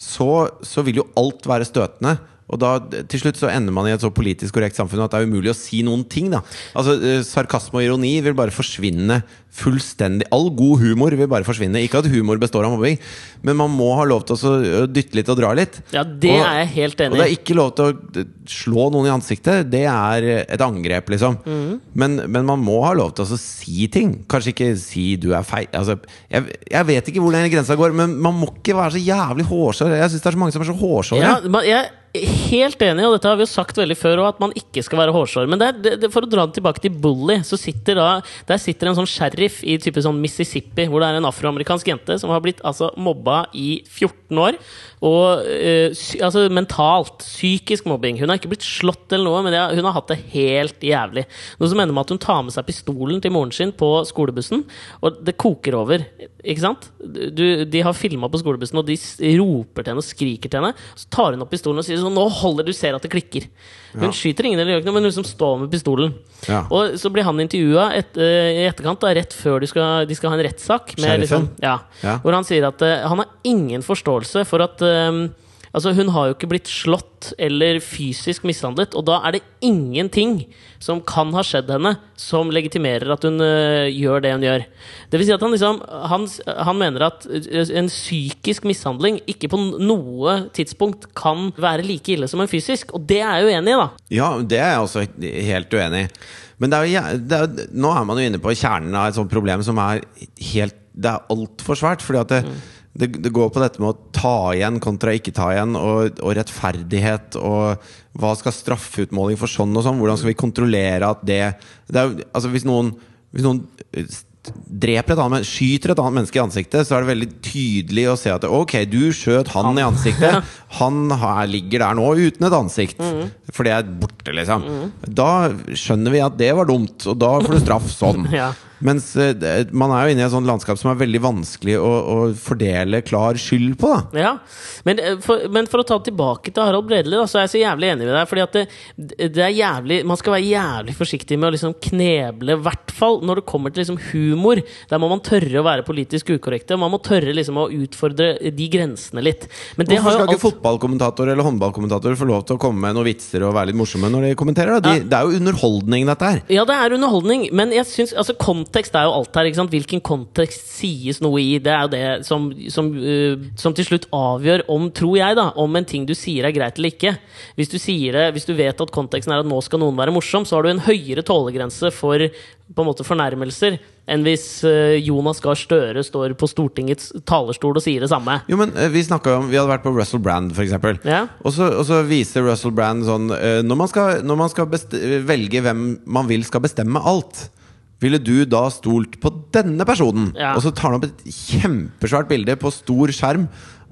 A: så, så vil jo alt være støtende. Og da til slutt så ender man i et så politisk korrekt samfunn at det er umulig å si noen ting. da Altså eh, Sarkasme og ironi vil bare forsvinne fullstendig. All god humor vil bare forsvinne. Ikke at humor består av mobbing, men man må ha lov til å dytte litt og dra litt.
B: Ja, det
A: Og-
B: er jeg helt enig Og
A: det er ikke lov til å slå noen i ansiktet. Det er et angrep, liksom.
B: Mm.
A: Men, men man må ha lov til å si ting. Kanskje ikke si 'du er feil'. Altså, jeg, jeg vet ikke hvor den grensa går, men man må ikke være så jævlig hårsår. Jeg syns det er så mange som er så hårsåre.
B: Ja, jeg helt enig, og dette har vi jo sagt veldig før, òg, at man ikke skal være hårsår. Men det er, det, for å dra det tilbake til Bully, så sitter da Der sitter en sånn sheriff i type sånn Mississippi, hvor det er en afroamerikansk jente som har blitt altså mobba i 14 år. Og øh, altså mentalt. Psykisk mobbing. Hun har ikke blitt slått eller noe, men det, hun har hatt det helt jævlig. Noe som ender med at hun tar med seg pistolen til moren sin på skolebussen, og det koker over. Ikke sant? Du, de har filma på skolebussen, og de roper til henne og skriker til henne. Så tar hun opp pistolen og sier sånn Nå holder du ser at det klikker. Hun
A: Ja.
B: skyter ingen eller gjør ikke noe, men hun liksom står med pistolen.
A: Ja.
B: Og så blir han intervjua et, eh, i etterkant, da, rett før de skal, de skal ha en rettssak. Liksom, ja. Hvor han sier at uh, han har ingen forståelse for at eh, Altså, hun har jo ikke blitt slått eller fysisk mishandlet, og da er det ingenting som kan ha skjedd henne, som legitimerer at hun eh, gjør det hun gjør. Det vil si at han liksom Han, han mener at eh, en psykisk mishandling ikke på noe tidspunkt kan være like ille som en fysisk, og det er jeg uenig i, da.
A: Ja, det er jeg også helt uenig i. Men er jo, er, nå er man jo inne på kjernen av et sånt problem som er helt Det er altfor svært. Fordi at det, det, det går på dette med å ta igjen kontra ikke ta igjen, og, og rettferdighet, og hva skal straffeutmåling for sånn og sånn? Hvordan skal vi kontrollere at det, det er, altså Hvis noen, hvis noen eh, dreper et annet, skyter et annet menneske i ansiktet, så er det veldig tydelig å se at Ok, du skjøt han i ansiktet. Han her ligger der nå uten et ansikt. For det er borte, liksom. Da skjønner vi at det var dumt, og da får du straff sånn.
B: Ja.
A: Mens eh, man er jo inne i et sånt landskap som er veldig vanskelig å, å fordele klar skyld på. da
B: Ja, men eh, for, men for å ta tilbake til Harald Bredli, da, så er jeg så jævlig enig med deg. Fordi at det, det er jævlig Man skal være jævlig forsiktig med å liksom kneble, i hvert fall når det kommer til liksom humor. Der må man tørre å være politisk ukorrekte. Man må tørre liksom å utfordre de grensene litt. Men det
A: Hvorfor
B: har
A: skal
B: jo
A: ikke
B: alt
A: fotballkommentator eller håndballkommentator få lov til å komme med noen vitser og være litt morsomme når de kommenterer? Da? De, Det er jo underholdning, dette her.
B: Ja, det er underholdning, men jeg synes, altså, kontekst er jo alt her. Hvilken kontekst sies noe i? Det er jo det som, som, uh, som til slutt avgjør om, tror jeg, da, om en ting du sier er greit eller ikke. Hvis du, sier det, hvis du vet at konteksten er at nå skal noen være morsom, så har du en høyere tålegrense for på en måte fornærmelser enn hvis uh, Jonas Gahr Støre står på Stortingets talerstol og sier det samme.
A: Jo, men eh, Vi om, vi hadde vært på Russell Brand, f.eks.
B: Ja.
A: Og, så, og så viser Russell Brand sånn eh, Når man skal, når man skal velge hvem man vil skal bestemme alt ville du da stolt på denne personen?
B: Ja.
A: Og så tar han opp et kjempesvært bilde på stor skjerm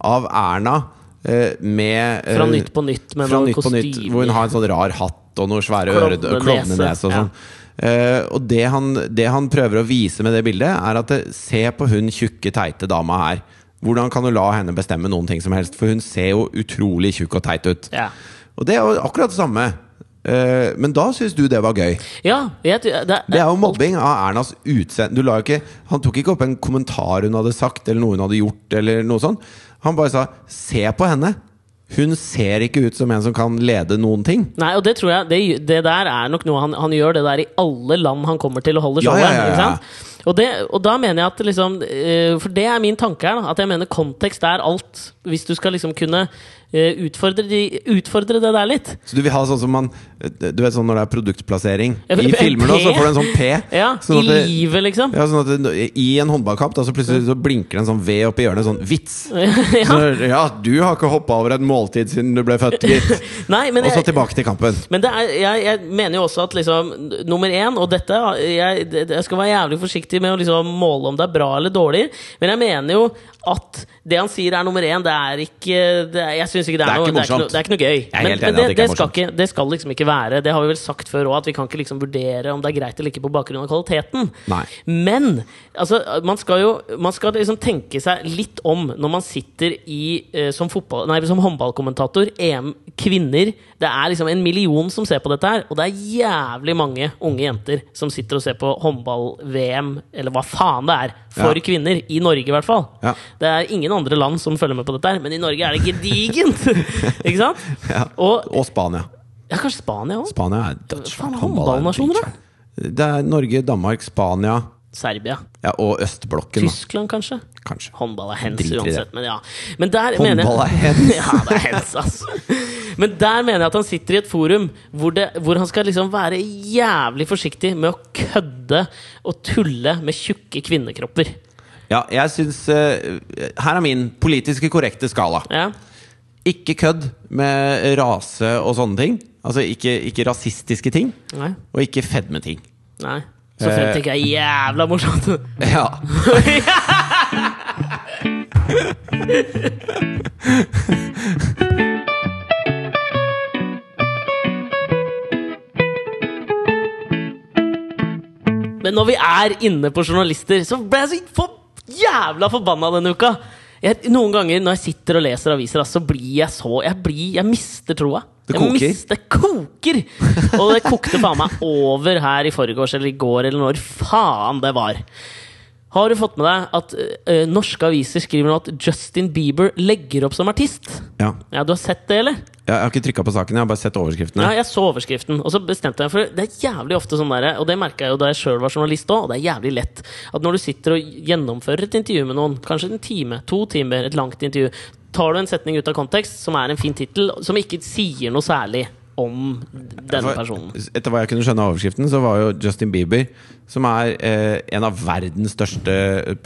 A: av Erna eh, med eh,
B: Fra Nytt på Nytt med
A: fra
B: kostymer.
A: Nytt hvor hun har en sånn rar hatt og noe svære
B: Klovnenese,
A: klovnenese og sånn. Eh, og det han, det han prøver å vise med det bildet, er at det, se på hun tjukke, teite dama her. Hvordan kan du la henne bestemme noen ting som helst? For hun ser jo utrolig tjukk og teit ut.
B: Ja.
A: Og det er jo akkurat det samme. Eh, men da syns du det var gøy.
B: Ja, jeg, det, det,
A: Det er jo mobbing av Ernas utseende. Han tok ikke opp en kommentar hun hadde sagt, eller noe hun hadde gjort, eller noe sånt. Han bare sa 'se på henne'. Hun ser ikke ut som en som kan lede noen ting.
B: Nei, og det tror jeg Det, det der er nok noe han, han gjør det der i alle land han kommer til å holde showet.
A: ja, ja, ja.
B: Og, det, og da mener jeg at liksom eh, For det er min tanke her. Da, at jeg mener kontekst er alt. Hvis du skal liksom kunne utfordre, de, utfordre det der litt.
A: Så du vil ha sånn som man Du vet sånn når det er produktplassering I filmer nå, så får du en sånn P.
B: Ja,
A: sånn
B: I
A: det,
B: livet, liksom.
A: ja, sånn at det, I en håndballkamp da, så plutselig så blinker det en sånn V oppi hjørnet. Sånn vits.
B: ja.
A: Så, ja, du har ikke hoppa over et måltid siden du ble født, gitt. Og så tilbake til kampen.
B: Men det er, jeg, jeg mener jo også at liksom Nummer én, og dette jeg, jeg skal være jævlig forsiktig med å liksom måle om det er bra eller dårlig, men jeg mener jo at det han sier er nummer én, det er ikke det er, Jeg syns ikke det er,
A: Det er
B: noe
A: ikke
B: det er ikke, noe, det er ikke noe gøy. Men, men det,
A: det
B: det, skal ikke, det skal liksom ikke være. Det har vi vel sagt før òg, at vi kan ikke liksom vurdere om det er greit eller ikke på bakgrunn av kvaliteten.
A: Nei.
B: Men altså, man skal jo Man skal liksom tenke seg litt om når man sitter i eh, som, fotball, nei, som håndballkommentator, EM kvinner Det er liksom en million som ser på dette her, og det er jævlig mange unge jenter som sitter og ser på håndball-VM, eller hva faen det er, for
A: Ja.
B: kvinner. I Norge, i hvert fall.
A: Ja.
B: Det er ingen andre land som følger med på dette her, men i Norge er det gedigent! Ikke sant?
A: Ja.
B: Og
A: Og Spania.
B: ja, kanskje Spania òg?
A: Spania er
B: Faen,
A: dødsvært.
B: håndballnasjoner, da?
A: Det er Norge, Danmark, Spania
B: Serbia.
A: ja, og østblokken.
B: Tyskland, kanskje?
A: Kanskje.
B: Håndball er hens uansett, men ja. Men der
A: Håndball
B: mener jeg,
A: er hens.
B: ja, det er hens, altså. Men der mener jeg at han sitter i et forum hvor, det, hvor han skal liksom være jævlig forsiktig med å kødde og tulle med tjukke kvinnekropper.
A: Ja, jeg syns uh, Her er min politiske korrekte skala.
B: Ja.
A: Ikke kødd med rase og sånne ting. Altså ikke, ikke rasistiske ting.
B: Nei.
A: Og ikke fedmeting.
B: Nei. Så fremt det ikke er jævla morsomt.
A: Ja.
B: Men når vi er inne på journalister, så ble jeg så for jævla forbanna denne uka! Jeg, noen ganger når jeg sitter og leser aviser, så blir jeg så Jeg, blir, jeg mister troa.
A: Det
B: Jeg
A: koker.
B: Mister, det koker! Og det kokte faen meg over her i forgårs eller i går eller når faen det var. Har du fått med deg at uh, norske aviser skriver nå at Justin Bieber legger opp som artist?
A: ja.
B: Ja, Du har sett det, eller?
A: Jeg har ikke trykka på saken, jeg har bare sett overskriftene.
B: Ja, jeg så overskriften, og så bestemte jeg for Det er jævlig ofte sånn der, og det merka jeg jo da jeg sjøl var journalist òg, og det er jævlig lett at når du sitter og gjennomfører et intervju med noen, kanskje en time, to timer, et langt intervju, tar du en setning ut av kontekst som er en fin tittel, som ikke sier noe særlig om denne personen.
A: Etter hva jeg kunne skjønne av overskriften, så var jo Justin Bieber, som er eh, en av verdens største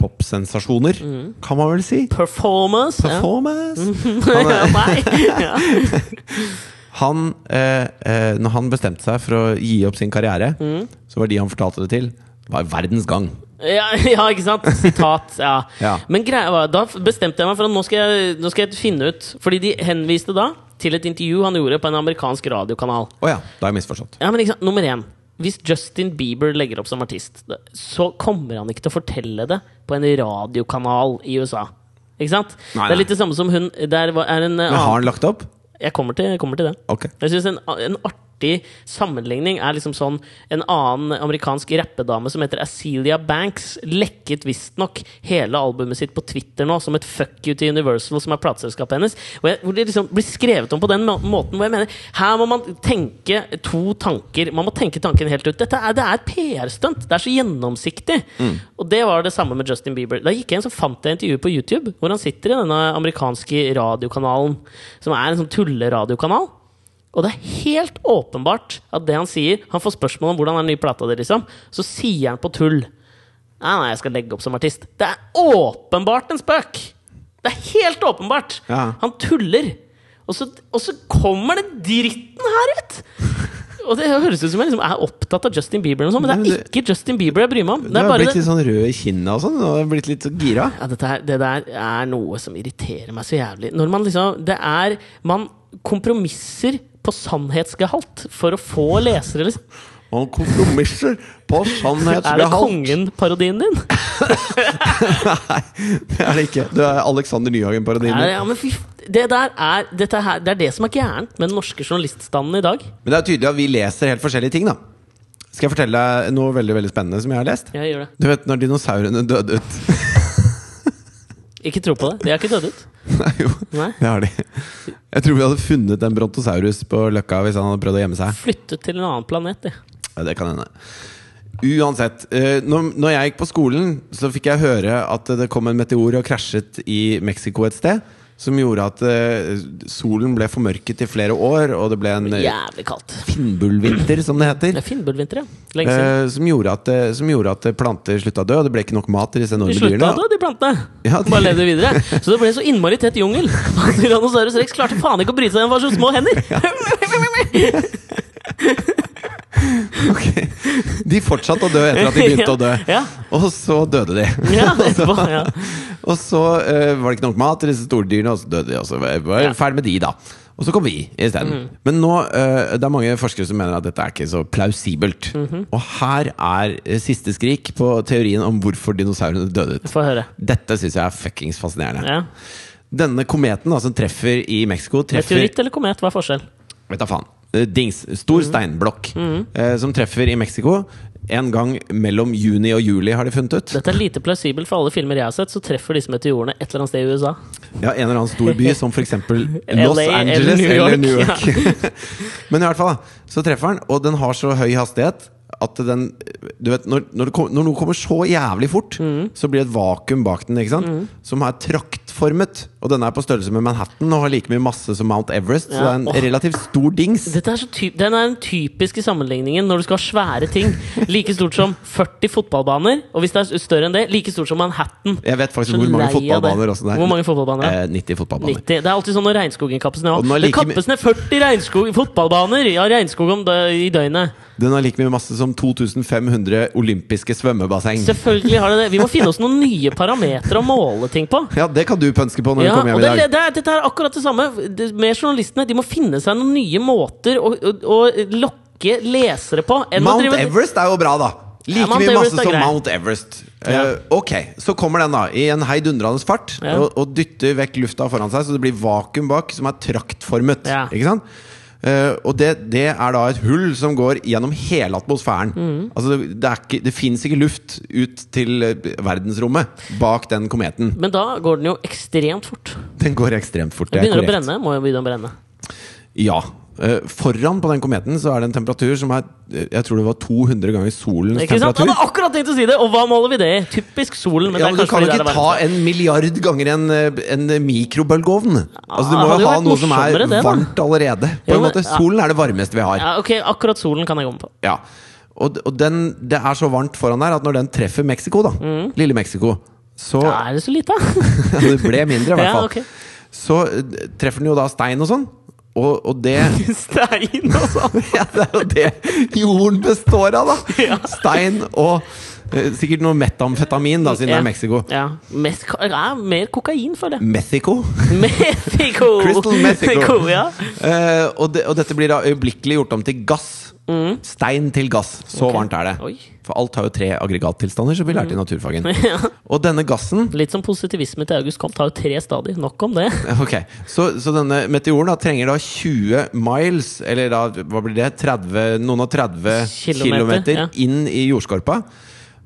A: popsensasjoner, kan man vel si.
B: Performance.
A: Performance!
B: Ja. Ja.
A: Han, eh, eh, når han bestemte seg for å gi opp sin karriere,
B: Mm.
A: så var de han fortalte det til, var verdens gang.
B: Ja, ja, ikke sant? Sitat. Ja.
A: Ja.
B: Men greia var, da bestemte jeg meg for at nå skal jeg, nå skal jeg finne ut Fordi de henviste da til et intervju han gjorde på en amerikansk radiokanal.
A: Oh ja, da er jeg misforstått.
B: Ja, men sant? Nummer én. Hvis Justin Bieber legger opp som artist, så kommer han ikke til å fortelle det på en radiokanal i USA. Ikke sant?
A: Nei,
B: Det er litt det samme som hun Der er en
A: Men har han lagt opp?
B: Jeg kommer til, jeg kommer til det.
A: Ok.
B: Jeg synes en, en artig sammenligning er liksom sånn En annen amerikansk rappedame som heter Acelia Banks, lekket visstnok hele albumet sitt på Twitter nå som et fuck you til Universal, som er plateselskapet hennes. Jeg, hvor det liksom blir skrevet om på den må- måten hvor jeg mener Her må man tenke to tanker. Man må tenke tanken helt ut. Dette er, det er et PR-stunt. Det er så gjennomsiktig. Og det var det samme med Justin Bieber. Da gikk jeg inn så fant jeg intervjuet på YouTube hvor han sitter i denne amerikanske radiokanalen, som er en sånn tulleradiokanal. Og det er helt åpenbart at det han sier Han får spørsmål om hvordan er den nye plata di, liksom. Så sier han på tull Nei, nei, jeg skal legge opp som artist. Det er åpenbart en spøk! Det er helt åpenbart!
A: Ja.
B: Han tuller. Og så, og så kommer den dritten her ut! Og det høres ut som jeg liksom er opptatt av Justin Bieber, og sånt, men det er ikke Justin Bieber jeg bryr meg om.
A: Du
B: Det er
A: har blitt
B: det.
A: litt sånn rød i kinnet og sånn. Du har blitt litt så gira.
B: Ja, dette her, det der er noe som irriterer meg så jævlig. Når man liksom Det er Man kompromisser på sannhetsgehalt for å få lesere, liksom.
A: Og kompromisser på
B: Er det. Kongen-parodien din?
A: Nei, det er det ikke. Det er Alexander Nyhagen-parodien.
B: din. ja, men fy, det der er, dette her, det er det som er gærent med den norske journaliststanden i dag.
A: Men det er tydelig at vi leser helt forskjellige ting, da. Skal jeg fortelle deg noe veldig veldig spennende som jeg har lest?
B: Jeg gjør det.
A: Du vet når dinosaurene døde ut?
B: Ikke tro på det. De er ikke døde ut.
A: Nei, jo,
B: Nei.
A: det har de. Jeg tror vi hadde funnet en brontosaurus på Løkka hvis han hadde prøvd å gjemme seg.
B: Flyttet til en annen planet, de.
A: Ja, det kan hende. Uansett. eh, Når, når jeg gikk på skolen, så fikk jeg høre at det kom en meteor og krasjet i Mexico et sted. Som gjorde at uh, solen ble formørket i flere år, og det ble en eh,
B: Jævlig kaldt.
A: finnbullvinter, som det
B: Det
A: heter.
B: er finnbullvinter, ja. Lenge siden.
A: Uh, som, gjorde at, som gjorde at planter slutta å dø, og det ble ikke nok mat til disse
B: De
A: enorme
B: slutta
A: å
B: dø, de plantene.
A: Ja, de-
B: Bare levde videre. Så det ble så innmari tett jungel. Tyrannosaurus rex klarte faen ikke å bryte seg, den var så små hender.
A: Ok. De fortsatte å dø etter at de begynte å dø.
B: Ja.
A: Og så døde de.
B: Ja, etterpå, ja.
A: Og så uh, var det ikke nok mat til disse store dyrene, og så døde de. Og så var var ferdig med de, da. Og så kom vi isteden. Men nå, uh, det er mange forskere som mener at dette er ikke så plausibelt. Og her er eh, siste skrik på teorien om hvorfor dinosaurene døde ut. Dette syns jeg er fuckings fascinerende.
B: Ja.
A: Denne kometen da, som treffer i Mexico treffer,
B: Meteoritt eller komet, hva er forskjell?
A: Vet da faen. Eh, Dings. Stor steinblokk eh, som treffer i Mexico. En gang mellom juni og juli, har de funnet ut.
B: Dette er lite plausibelt for alle filmer jeg har sett, så treffer disse meteorene et eller annet sted i USA.
A: Ja, En eller annen stor by, som f.eks. Los
B: LA eller
A: Angeles
B: York.
A: eller New York. Men i hvert fall, da, så treffer den, og den har så høy hastighet at den Du vet, når, når, det kom, når noe kommer så jævlig fort,
B: Mm.
A: så blir det et vakuum bak den, ikke sant? som er traktformet. Og den er på størrelse med Manhattan og har like mye masse som Mount Everest, så det er en
B: oh.
A: relativt stor dings.
B: Dette er så typ, den er den typiske sammenligningen når du skal ha svære ting. Like stort som 40 fotballbaner, og hvis det er større enn det, like stort som Manhattan.
A: Jeg vet faktisk
B: Så
A: hvor mange fotballbaner også det er.
B: Hvor mange fotballbaner? er?
A: Eh, 90 fotballbaner.
B: 90. Det er alltid sånn når regnskogen kappes ned òg.
A: den
B: Det
A: like
B: kappes ned 40 regnskog, fotballbaner ja, regnskog i døgnet.
A: Den har like mye masse som 2500 olympiske svømmebasseng.
B: Selvfølgelig har det det. Vi må finne oss noen nye parametere å måle ting på.
A: Ja, det kan du pønske på når
B: Ja,
A: kommer
B: og
A: hjem i
B: det,
A: dag.
B: det, er- dette er akkurat det samme Det- med journalistene. De må finne seg noen nye måter å, å, å lokke lesere på.
A: Mount
B: drive-
A: Everest er jo bra, da. Like
B: Ja,
A: mye
B: Everest
A: masse som. Mount Everest.
B: Ja.
A: Uh, ok, så kommer den da i en heidundrende fart
B: Ja.
A: og, og dytter vekk lufta foran seg, så det blir vakuum bak, som er traktformet.
B: Ja.
A: Ikke sant? Eh, og det, det er da et hull som går gjennom hele atmosfæren.
B: Mm.
A: Altså Det, det, er ikke- det fins ikke luft ut til eh, verdensrommet bak den kometen.
B: Men da går den jo ekstremt fort.
A: Den går ekstremt fort. Det er korrekt.
B: begynner å brenne. Må jo begynne å brenne.
A: Ja. Eh, foran på den kometen så er det en temperatur som er Jeg tror det var 200 ganger solens
B: Ikke sant? Jeg
A: temperatur.
B: hadde akkurat tenkt å si det! Og hva måler vi det i? Typisk solen. Men
A: Ja,
B: det
A: men Du kan jo ikke ta en milliard ganger en, eh, en mikrobølgeovn. Altså Du må jo ha noe som er
B: det,
A: varmt allerede. På
B: Jo,
A: en måte. Solen er det varmeste vi har.
B: Ja, ok, akkurat solen kan jeg komme på.
A: Ja Og, og den, det er så varmt foran der at når den treffer Mexico, da lille Mexico, så
B: Da er det så lite, da?
A: Det ble mindre, i hvert
B: Ja,
A: fall. Så eh, treffer den jo da stein og sånn. Og, og det
B: Stein og sånn!
A: Ja, det er jo det jorden består av, da!
B: Ja.
A: Stein og eh, sikkert noe metamfetamin, da, siden det er Mexico.
B: Ja. Mes ja, mer kokain, føler jeg.
A: Methico.
B: Methico.
A: Crystal Mexico.
B: ja.
A: Eh, og, det, og dette blir da øyeblikkelig gjort om til gass. Stein til gass. Så
B: okay.
A: Varmt er det.
B: Oi.
A: For alt har jo tre aggregattilstander, som vi lærte i naturfagen.
B: Ja.
A: Og denne gassen
B: Litt som positivisme til August Comte har jo tre stadier. Nok om det.
A: Ok, så, så denne meteoren da trenger da 20 miles, eller da, hva blir det? 30, noen og 30
B: Kilometer, ja.
A: inn i jordskorpa.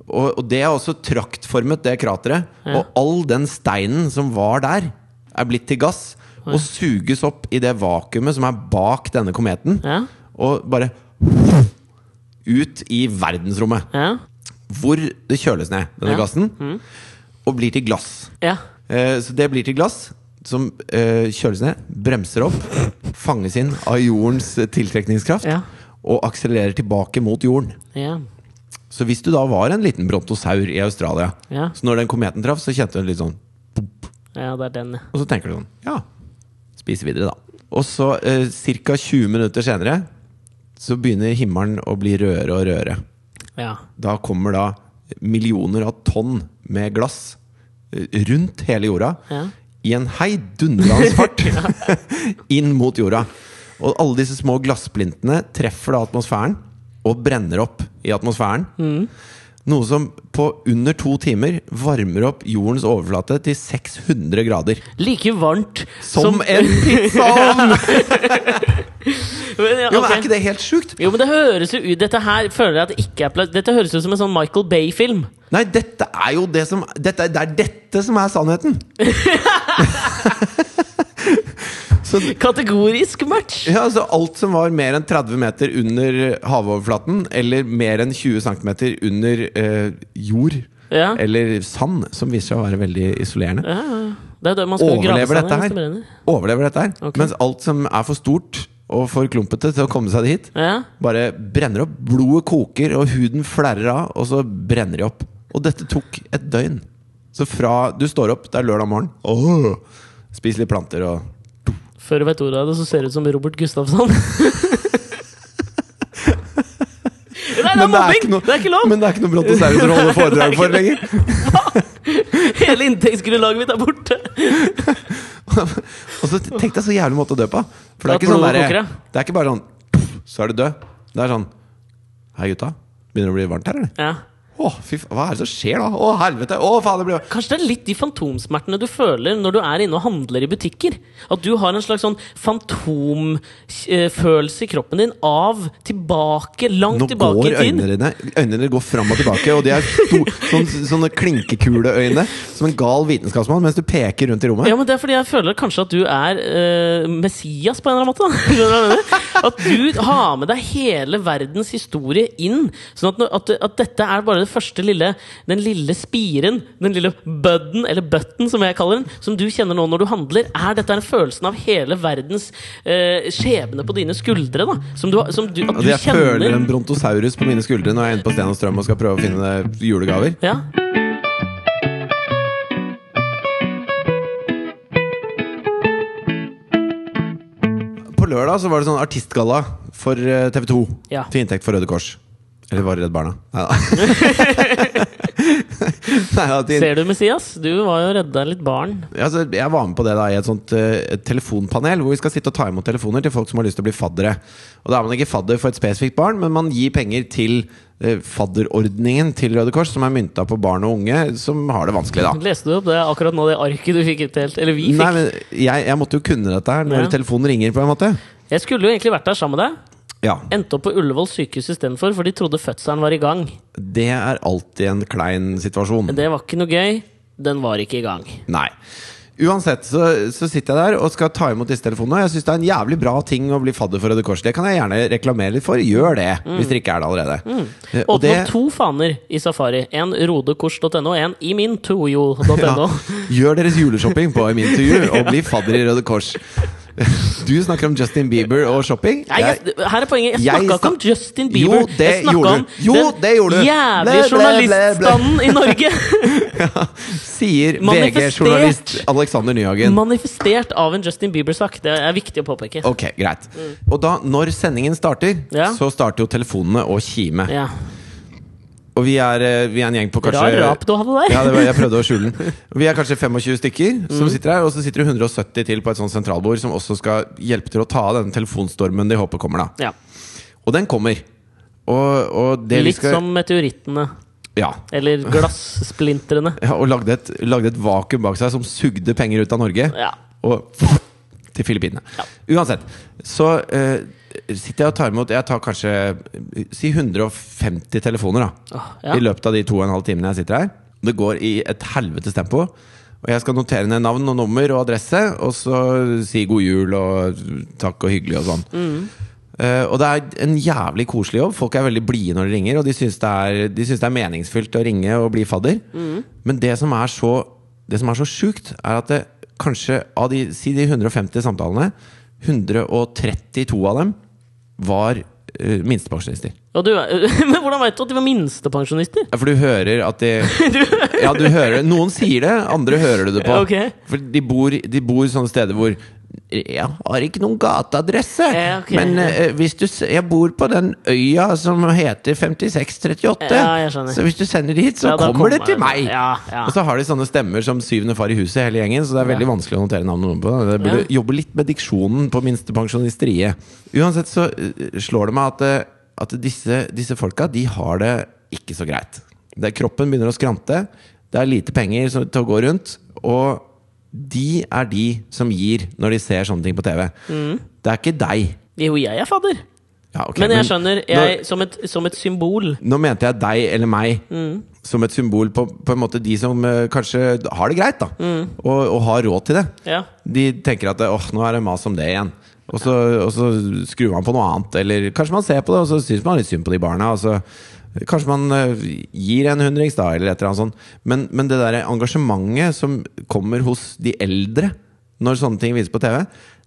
A: Og, og det er også traktformet, det krateret.
B: Ja.
A: Og all den steinen som var der, er blitt til gass. Og suges opp i det vakuumet som er bak denne kometen.
B: Ja.
A: Og bare ut i verdensrommet.
B: Ja.
A: Hvor det kjøles ned, denne
B: Ja.
A: gassen. Og blir til glass.
B: ja.
A: Eh, Så det blir til glass som eh, kjøles ned, bremser opp, fanges inn av jordens eh, tiltrekningskraft og akselererer tilbake mot jorden.
B: Ja.
A: Så hvis du da var en liten brontosaur i Australia, så når den kometen traff, så kjente du litt sånn
B: ja, det er den.
A: Og så tenker du sånn Ja, spise videre, da. Og så eh, ca. 20 minutter senere så begynner himmelen å bli rødere og rødere.
B: ja.
A: Da kommer da millioner av tonn med glass eh, rundt hele jorda
B: Ja.
A: i en heidundrende fart inn mot jorda. Og alle disse små glassplintene treffer da atmosfæren og brenner opp i atmosfæren. Noe som på under to timer varmer opp jordens overflate til 600 grader.
B: Like varmt
A: Som en pizzaovn!
B: Men, ja,
A: Jo, men. Er ikke det helt sjukt?
B: Jo, men det høres jo ut Dette her føler jeg at det ikke er plass Dette høres ut som en sånn Michael Bay-film.
A: Nei, dette er jo det som dette, Det er dette som er sannheten! Så
B: Kategorisk match!
A: Ja, altså Alt som var mer enn 30 meter under havoverflaten, eller mer enn 20 cm under eh, jord,
B: Ja.
A: eller sand, som viser seg å være veldig isolerende,
B: Ja. Det det
A: overlever dette her. Overlever dette her.
B: Okay.
A: Mens alt som er for stort og for klumpete til å komme seg dit,
B: Ja.
A: bare brenner opp. Blodet koker, og huden flerrer av, og så brenner de opp. Og dette tok et døgn. Så fra du står opp, det er lørdag morgen, oh, spiser litt planter og
B: Før du vet ordet av det, så ser det ut som Robert Gustafsson. Nei, det er
A: Men det er
B: mobbing!
A: ikke noe-
B: Det er ikke lov!
A: Men det er ikke noe Brontosaurus å holde foredrag for lenger.
B: Hele inntektsgrunnlaget mitt er borte!
A: Og så tenkte jeg så jævlig måte å dø på. For det er ikke sånn
B: ja.
A: Det er ikke bare sånn Så er du død. Det er sånn Hei, gutta. Begynner det å bli varmt her, eller?
B: Ja.
A: Å, fy faen, hva er det som skjer da? Å, helvete! Å, faen, det blir
B: Kanskje det er litt de fantomsmertene du føler når du er inne og handler i butikker? At du har en slags sånn fantomfølelse i kroppen din av tilbake, langt
A: Nå
B: tilbake i tid.
A: øynene dine Øynene dine går fram og tilbake, og de er sto, sånn, sånne klinkekuleøyne som en gal vitenskapsmann mens du peker rundt i rommet.
B: Ja, men Det er fordi jeg føler kanskje at du er eh, Messias på en eller annen måte. At du har med deg hele verdens historie inn. Sånn at, at, at dette er bare det første lille Den lille spiren, den lille budden, eller button som jeg kaller den, som du kjenner nå når du handler. Er dette en følelsen av hele verdens eh, skjebne på dine skuldre? da? Som du, som du, at
A: Altså,
B: du
A: jeg føler en brontosaurus på mine skuldre når jeg er inne på Sten og Strøm og skal prøve å finne julegaver.
B: ja.
A: På lørdag så var det sånn artistgalla for TV 2
B: Ja.
A: til inntekt for Røde Kors. Eller var det Redd Barna? Neida. Neida, de...
B: Ser du, Messias? Du var jo redda litt barn.
A: altså, jeg var med på det da i et sånt eh, et telefonpanel hvor vi skal sitte og ta imot telefoner til folk som har lyst til å bli faddere. Og Da er man ikke fadder for et spesifikt barn, men man gir penger til eh, fadderordningen til Røde Kors, som er mynta på barn og unge som har det vanskelig, da.
B: Leste du opp det akkurat nå, det arket du fikk utdelt? Eller vi fikk?
A: Nei, men jeg, jeg måtte jo kunne dette her når
B: Ja.
A: telefonen ringer, på en måte.
B: Jeg skulle jo egentlig vært der sammen med deg.
A: Ja.
B: Endte opp på Ullevål sykehus istedenfor, for de trodde fødselen var i gang.
A: Det er alltid en klein situasjon.
B: Det var ikke noe gøy. Den var ikke i gang.
A: Nei. Uansett så, så sitter jeg der og skal ta imot disse telefonene. Og jeg syns det er en jævlig bra ting å bli fadder for Røde Kors. Det kan jeg gjerne reklamere litt for. Gjør det, hvis dere ikke er det allerede. Mm. Og
B: og
A: det,
B: to faner i Safari. En rodekors.no, en imintoyo.no.
A: ja, gjør deres juleshopping på imintujo og bli fadder i Røde Kors. Du snakker om Justin Bieber og shopping.
B: Nei, jeg, her er poenget. Jeg snakka ikke om Justin Bieber.
A: Jo, det
B: jeg
A: gjorde du. Jo, det gjorde du.
B: Jævlig journaliststanden i Norge!
A: sier VG-journalist Alexander Nyhagen.
B: Manifestert av en Justin Bieber-sak. Det er viktig å påpeke.
A: Ok, greit. Og da, når sendingen starter,
B: Mm. Ja.
A: så starter jo telefonene å kime.
B: Ja.
A: Og vi er, eh, vi er en gjeng på kanskje
B: Rar rap du hadde der.
A: Ja, det var, jeg prøvde å skjule den. Vi er kanskje 25 stykker
B: Mm.
A: som sitter her, og så sitter det 170 til på et sånt sentralbord som også skal hjelpe til å ta av denne telefonstormen de håper kommer. da
B: Ja.
A: Og den kommer. Og, og
B: Litt
A: skal
B: som meteorittene.
A: Ja.
B: Eller glassplintrene.
A: ja og lagde et, lagde et vakuum bak seg som sugde penger ut av Norge.
B: Ja.
A: Og til Filippinene. Uansett. Så eh, sitter jeg og tar imot Jeg tar kanskje si 150 telefoner da
B: Åh, ja.
A: i løpet av de to og en halv timene jeg sitter her. Det går i et helvetes tempo. Og jeg skal notere ned navn og nummer og adresse, og så si god jul og takk og hyggelig og sånn. Eh, og det er en jævlig koselig jobb. Folk er veldig blide når de ringer, og de syns det, de det er meningsfylt å ringe og bli fadder. Men det som er så Det som er så sjukt, er at det, kanskje av de, si de 150 samtalene, 132 av dem var uh, minstepensjonister.
B: Ja, du, men hvordan veit du at de var minstepensjonister?
A: Ja, For du hører at de Ja, du hører Noen sier det, andre hører du det på.
B: Okay.
A: For de bor, de bor sånne steder hvor jeg har ikke noen gateadresse,
B: Ja, okay.
A: men eh, hvis du Jeg bor på den øya som heter 5638.
B: Ja,
A: så hvis du sender dit, så
B: Ja,
A: kommer det til meg! Og så har de sånne stemmer som syvende far i huset, hele gjengen. Så det er veldig vanskelig å notere navnet på. Det burde jobbe litt med diksjonen på minstepensjonisteriet. Uansett så eh, slår det meg at, eh, at disse, disse folka, de har det ikke så greit. Det, kroppen begynner å skrante. Det er lite penger til å gå rundt. Og de er de som gir når de ser sånne ting på TV.
B: Mm.
A: Det er ikke deg.
B: Jo, jeg er fadder.
A: Ja, okay,
B: Men jeg skjønner,
A: nå-
B: som, et, som et symbol
A: Nå mente jeg deg eller meg
B: Mm.
A: som et symbol på, på en måte de som uh, kanskje har det greit, da.
B: Mm.
A: Og, og har råd til det.
B: Ja.
A: De tenker at åh, nå er det mas om det igjen. Og så, og så skrur man på noe annet. Eller kanskje man ser på det, og så syns man litt synd på de barna. Og så kanskje man eh, gir en hundrings, da, eller et eller annet sånt. Men, men det der engasjementet som kommer hos de eldre når sånne ting vises på TV,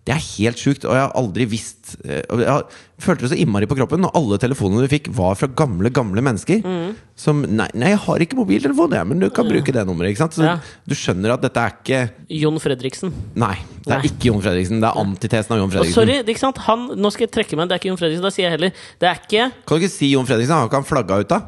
A: det er helt sjukt. Og jeg har aldri visst eh, Jeg følte det så innmari på kroppen når alle telefonene du fikk, var fra gamle, gamle mennesker.
B: Mm.
A: Som Nei, nei, jeg har ikke mobiltelefon, jeg, men du kan bruke det nummeret. Ikke sant? Så
B: Ja.
A: du skjønner at dette er ikke
B: Jon Fredriksen.
A: Nei, det er
B: Nei.
A: ikke Jon Fredriksen. Det er antitesen av Jon
B: Og
A: Fredriksen.
B: sorry, det er ikke sant? Han, nå skal jeg trekke meg, det er ikke Jon Fredriksen. Da sier jeg heller Det er ikke
A: Kan du ikke si Jon Fredriksen? Har ikke han flagga ut, da?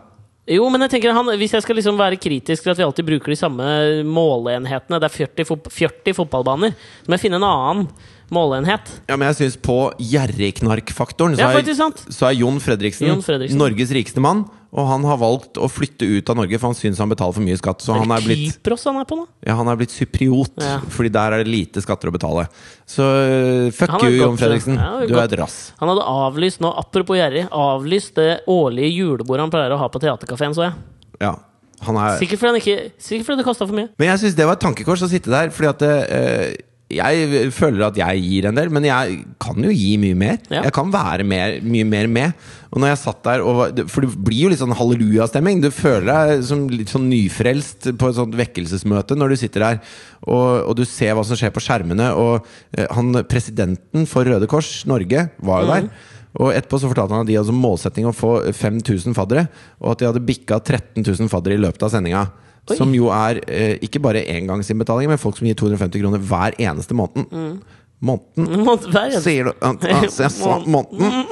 B: Jo, men jeg tenker han, hvis jeg skal liksom være kritisk til at vi alltid bruker de samme måleenhetene Det er 40, fot 40 fotballbaner. Så må jeg finne en annen måleenhet.
A: Ja, men jeg syns på gjerrigknarkfaktoren så,
B: Ja,
A: så er Jon Fredriksen,
B: Jon Fredriksen.
A: Norges rikeste mann. Og han har valgt å flytte ut av Norge, for han syns han betaler for mye skatt. Så han er blitt,
B: Kypros han er på nå.
A: ja, han er blitt cypriot,
B: Ja.
A: fordi der er det lite skatter å betale. Så øh, fuck you, Jon Fredriksen.
B: ja,
A: Du er et rass.
B: Han hadde avlyst nå, apropos gjerrig, avlyst det årlige julebordet han pleier å ha på Theatercaféen, så jeg.
A: Ja, han er
B: Sikkert fordi, han ikke, sikkert fordi det kosta for mye.
A: Men jeg syns det var et tankekors å sitte der, fordi at eh, jeg føler at jeg gir en del, men jeg kan jo gi mye mer.
B: Ja.
A: Jeg kan være mer, mye mer med. Og når jeg satt der og For det blir jo litt sånn hallelujastemning. Du føler deg som litt sånn nyfrelst på et sånt vekkelsesmøte når du sitter der og, og du ser hva som skjer på skjermene. Og eh, han presidenten for Røde Kors Norge var jo der. Og etterpå så fortalte han at de hadde som målsetting å få 5000 faddere, og at de hadde bikka 13 000 faddere i løpet av sendinga.
B: Oi.
A: Som jo er eh, ikke bare engangsinnbetalinger, men folk som gir 250 kroner hver eneste måneden.
B: Mm.
A: Måneden. Sier du altså, måneden?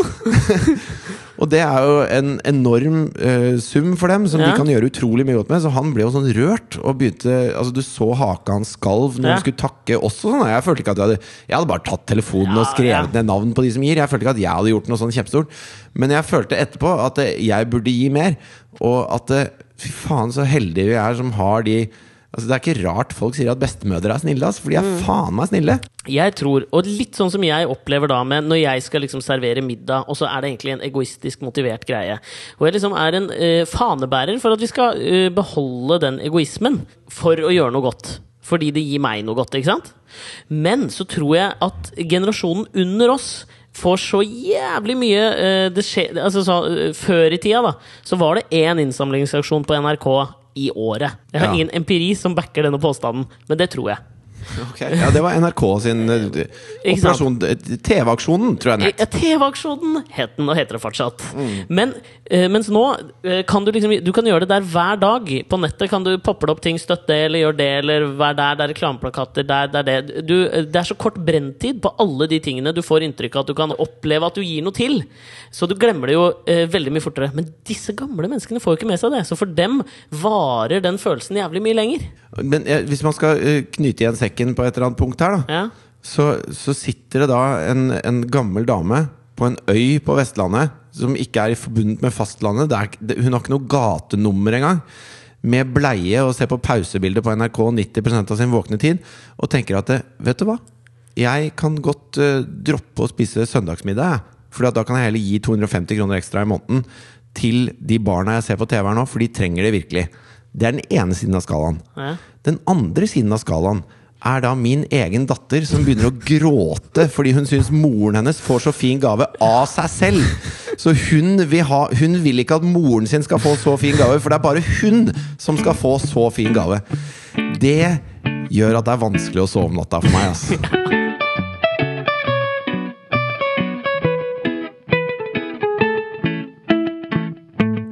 A: og det er jo en enorm uh, sum for dem, som
B: Ja.
A: de kan gjøre utrolig mye godt med. Så han ble jo sånn rørt og begynte Altså Du så haka hans skalv når
B: Ja.
A: han skulle takke også. Sånn. Jeg følte ikke at jeg hadde Jeg hadde bare tatt telefonen
B: Ja,
A: og skrevet ned navn på de som gir. Jeg følte ikke at jeg hadde gjort noe sånn kjempestort. Men jeg følte etterpå at jeg burde gi mer. Og at eh, fy faen, så heldige vi er som har de Altså Det er ikke rart folk sier at bestemødre er snille, altså, for de er
B: Mm.
A: faen meg snille.
B: Jeg tror, og litt sånn som jeg opplever da med når jeg skal liksom servere middag, og så er det egentlig en egoistisk motivert greie. Og jeg liksom er en uh, fanebærer for at vi skal uh, beholde den egoismen for å gjøre noe godt. Fordi det gir meg noe godt, ikke sant? Men så tror jeg at generasjonen under oss får så jævlig mye uh, det skjer, altså så, uh, Før i tida da så var det én innsamlingsaksjon på NRK i året. Jeg har
A: Ja.
B: ingen empiri som backer denne påstanden, men det tror jeg.
A: Ja, det var NRK sin eh, operasjon eh, TV-aksjonen, tror jeg den het.
B: Ja, TV-aksjonen het den, og heter det fortsatt.
A: Mm.
B: Men eh, mens nå kan du liksom Du kan gjøre det der hver dag. På nettet kan du poppe opp ting, støtte eller gjør det, eller vær der, det er reklameplakater, der, det er det. Du, det er så kort brenntid på alle de tingene du får inntrykk av at du kan oppleve at du gir noe til. Så du glemmer det jo eh, veldig mye fortere. Men disse gamle menneskene får jo ikke med seg det. Så for dem varer den følelsen jævlig mye lenger.
A: Men eh, hvis man skal eh, knyte igjen sekken på et eller annet punkt her, da,
B: Ja.
A: så, så sitter det da en, en gammel dame på en øy på Vestlandet som ikke er forbundet med fastlandet. Det er, det, hun har ikke noe gatenummer engang. Med bleie og ser på pausebilder på NRK 90% av sin våkne tid. Og tenker at det, vet du hva? Jeg kan godt uh, droppe å spise søndagsmiddag. For da kan jeg heller gi 250 kroner ekstra i måneden til de barna jeg ser på TV her nå, for de trenger det virkelig. Det er den ene siden av skalaen.
B: Ja.
A: Den andre siden av skalaen er da min egen datter som begynner å gråte fordi hun syns moren hennes får så fin gave av seg selv. Så hun vil, ha, hun vil ikke at moren sin skal få så fin gave, for det er bare hun som skal få så fin gave. Det gjør at det er vanskelig å sove om natta for meg. Altså.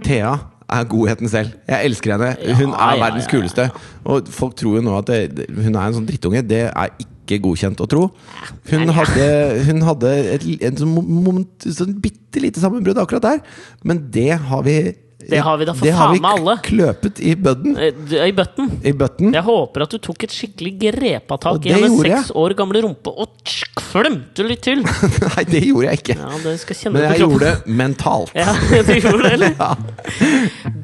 A: Thea er godheten selv. Jeg elsker henne. Hun
B: Ja,
A: er verdens
B: ja, ja.
A: kuleste. Og folk tror jo nå at det, hun er en sånn drittunge. Det er ikke godkjent å tro. Hun hadde, hun hadde et, et, en sånn, et sånn bitte lite sammenbrudd akkurat der, men det har vi
B: Det har vi da for
A: det har
B: faen
A: vi
B: meg alle.
A: kløpet i bøtten.
B: Eh, I bøtten.
A: I bøtten.
B: Jeg håper at du tok et skikkelig grepatak i
A: det
B: hennes seks år gamle rumpe og klømte litt til.
A: Nei, det gjorde jeg ikke.
B: Ja, det skal
A: Men jeg gjorde det mentalt.
B: Ja, du gjorde det, eller?
A: Ja.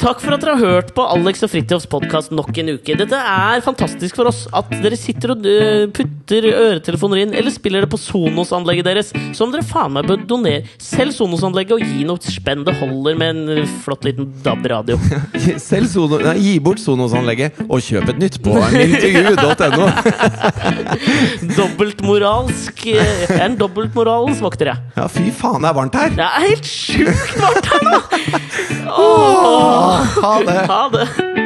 B: Takk for at dere har hørt på Alex og Fridtjofs podkast nok en uke. Dette er fantastisk for oss at dere sitter og øh, putter øretelefoner inn, eller spiller det på Sonos-anlegget deres, som dere faen meg bør donere. Selg Sonos-anlegget og gi noe spenn. Det holder med en øh, flott liten DAB-radio.
A: Gi bort Sonos-anlegget og kjøp et nytt på intervju.no.
B: Dobbeltmoralsk Jeg er en dobbeltmoralens vokter, jeg.
A: Ja, fy faen, det er varmt her!
B: Det er helt sjukt varmt her nå! Åh,
A: Ha det!
B: ha det!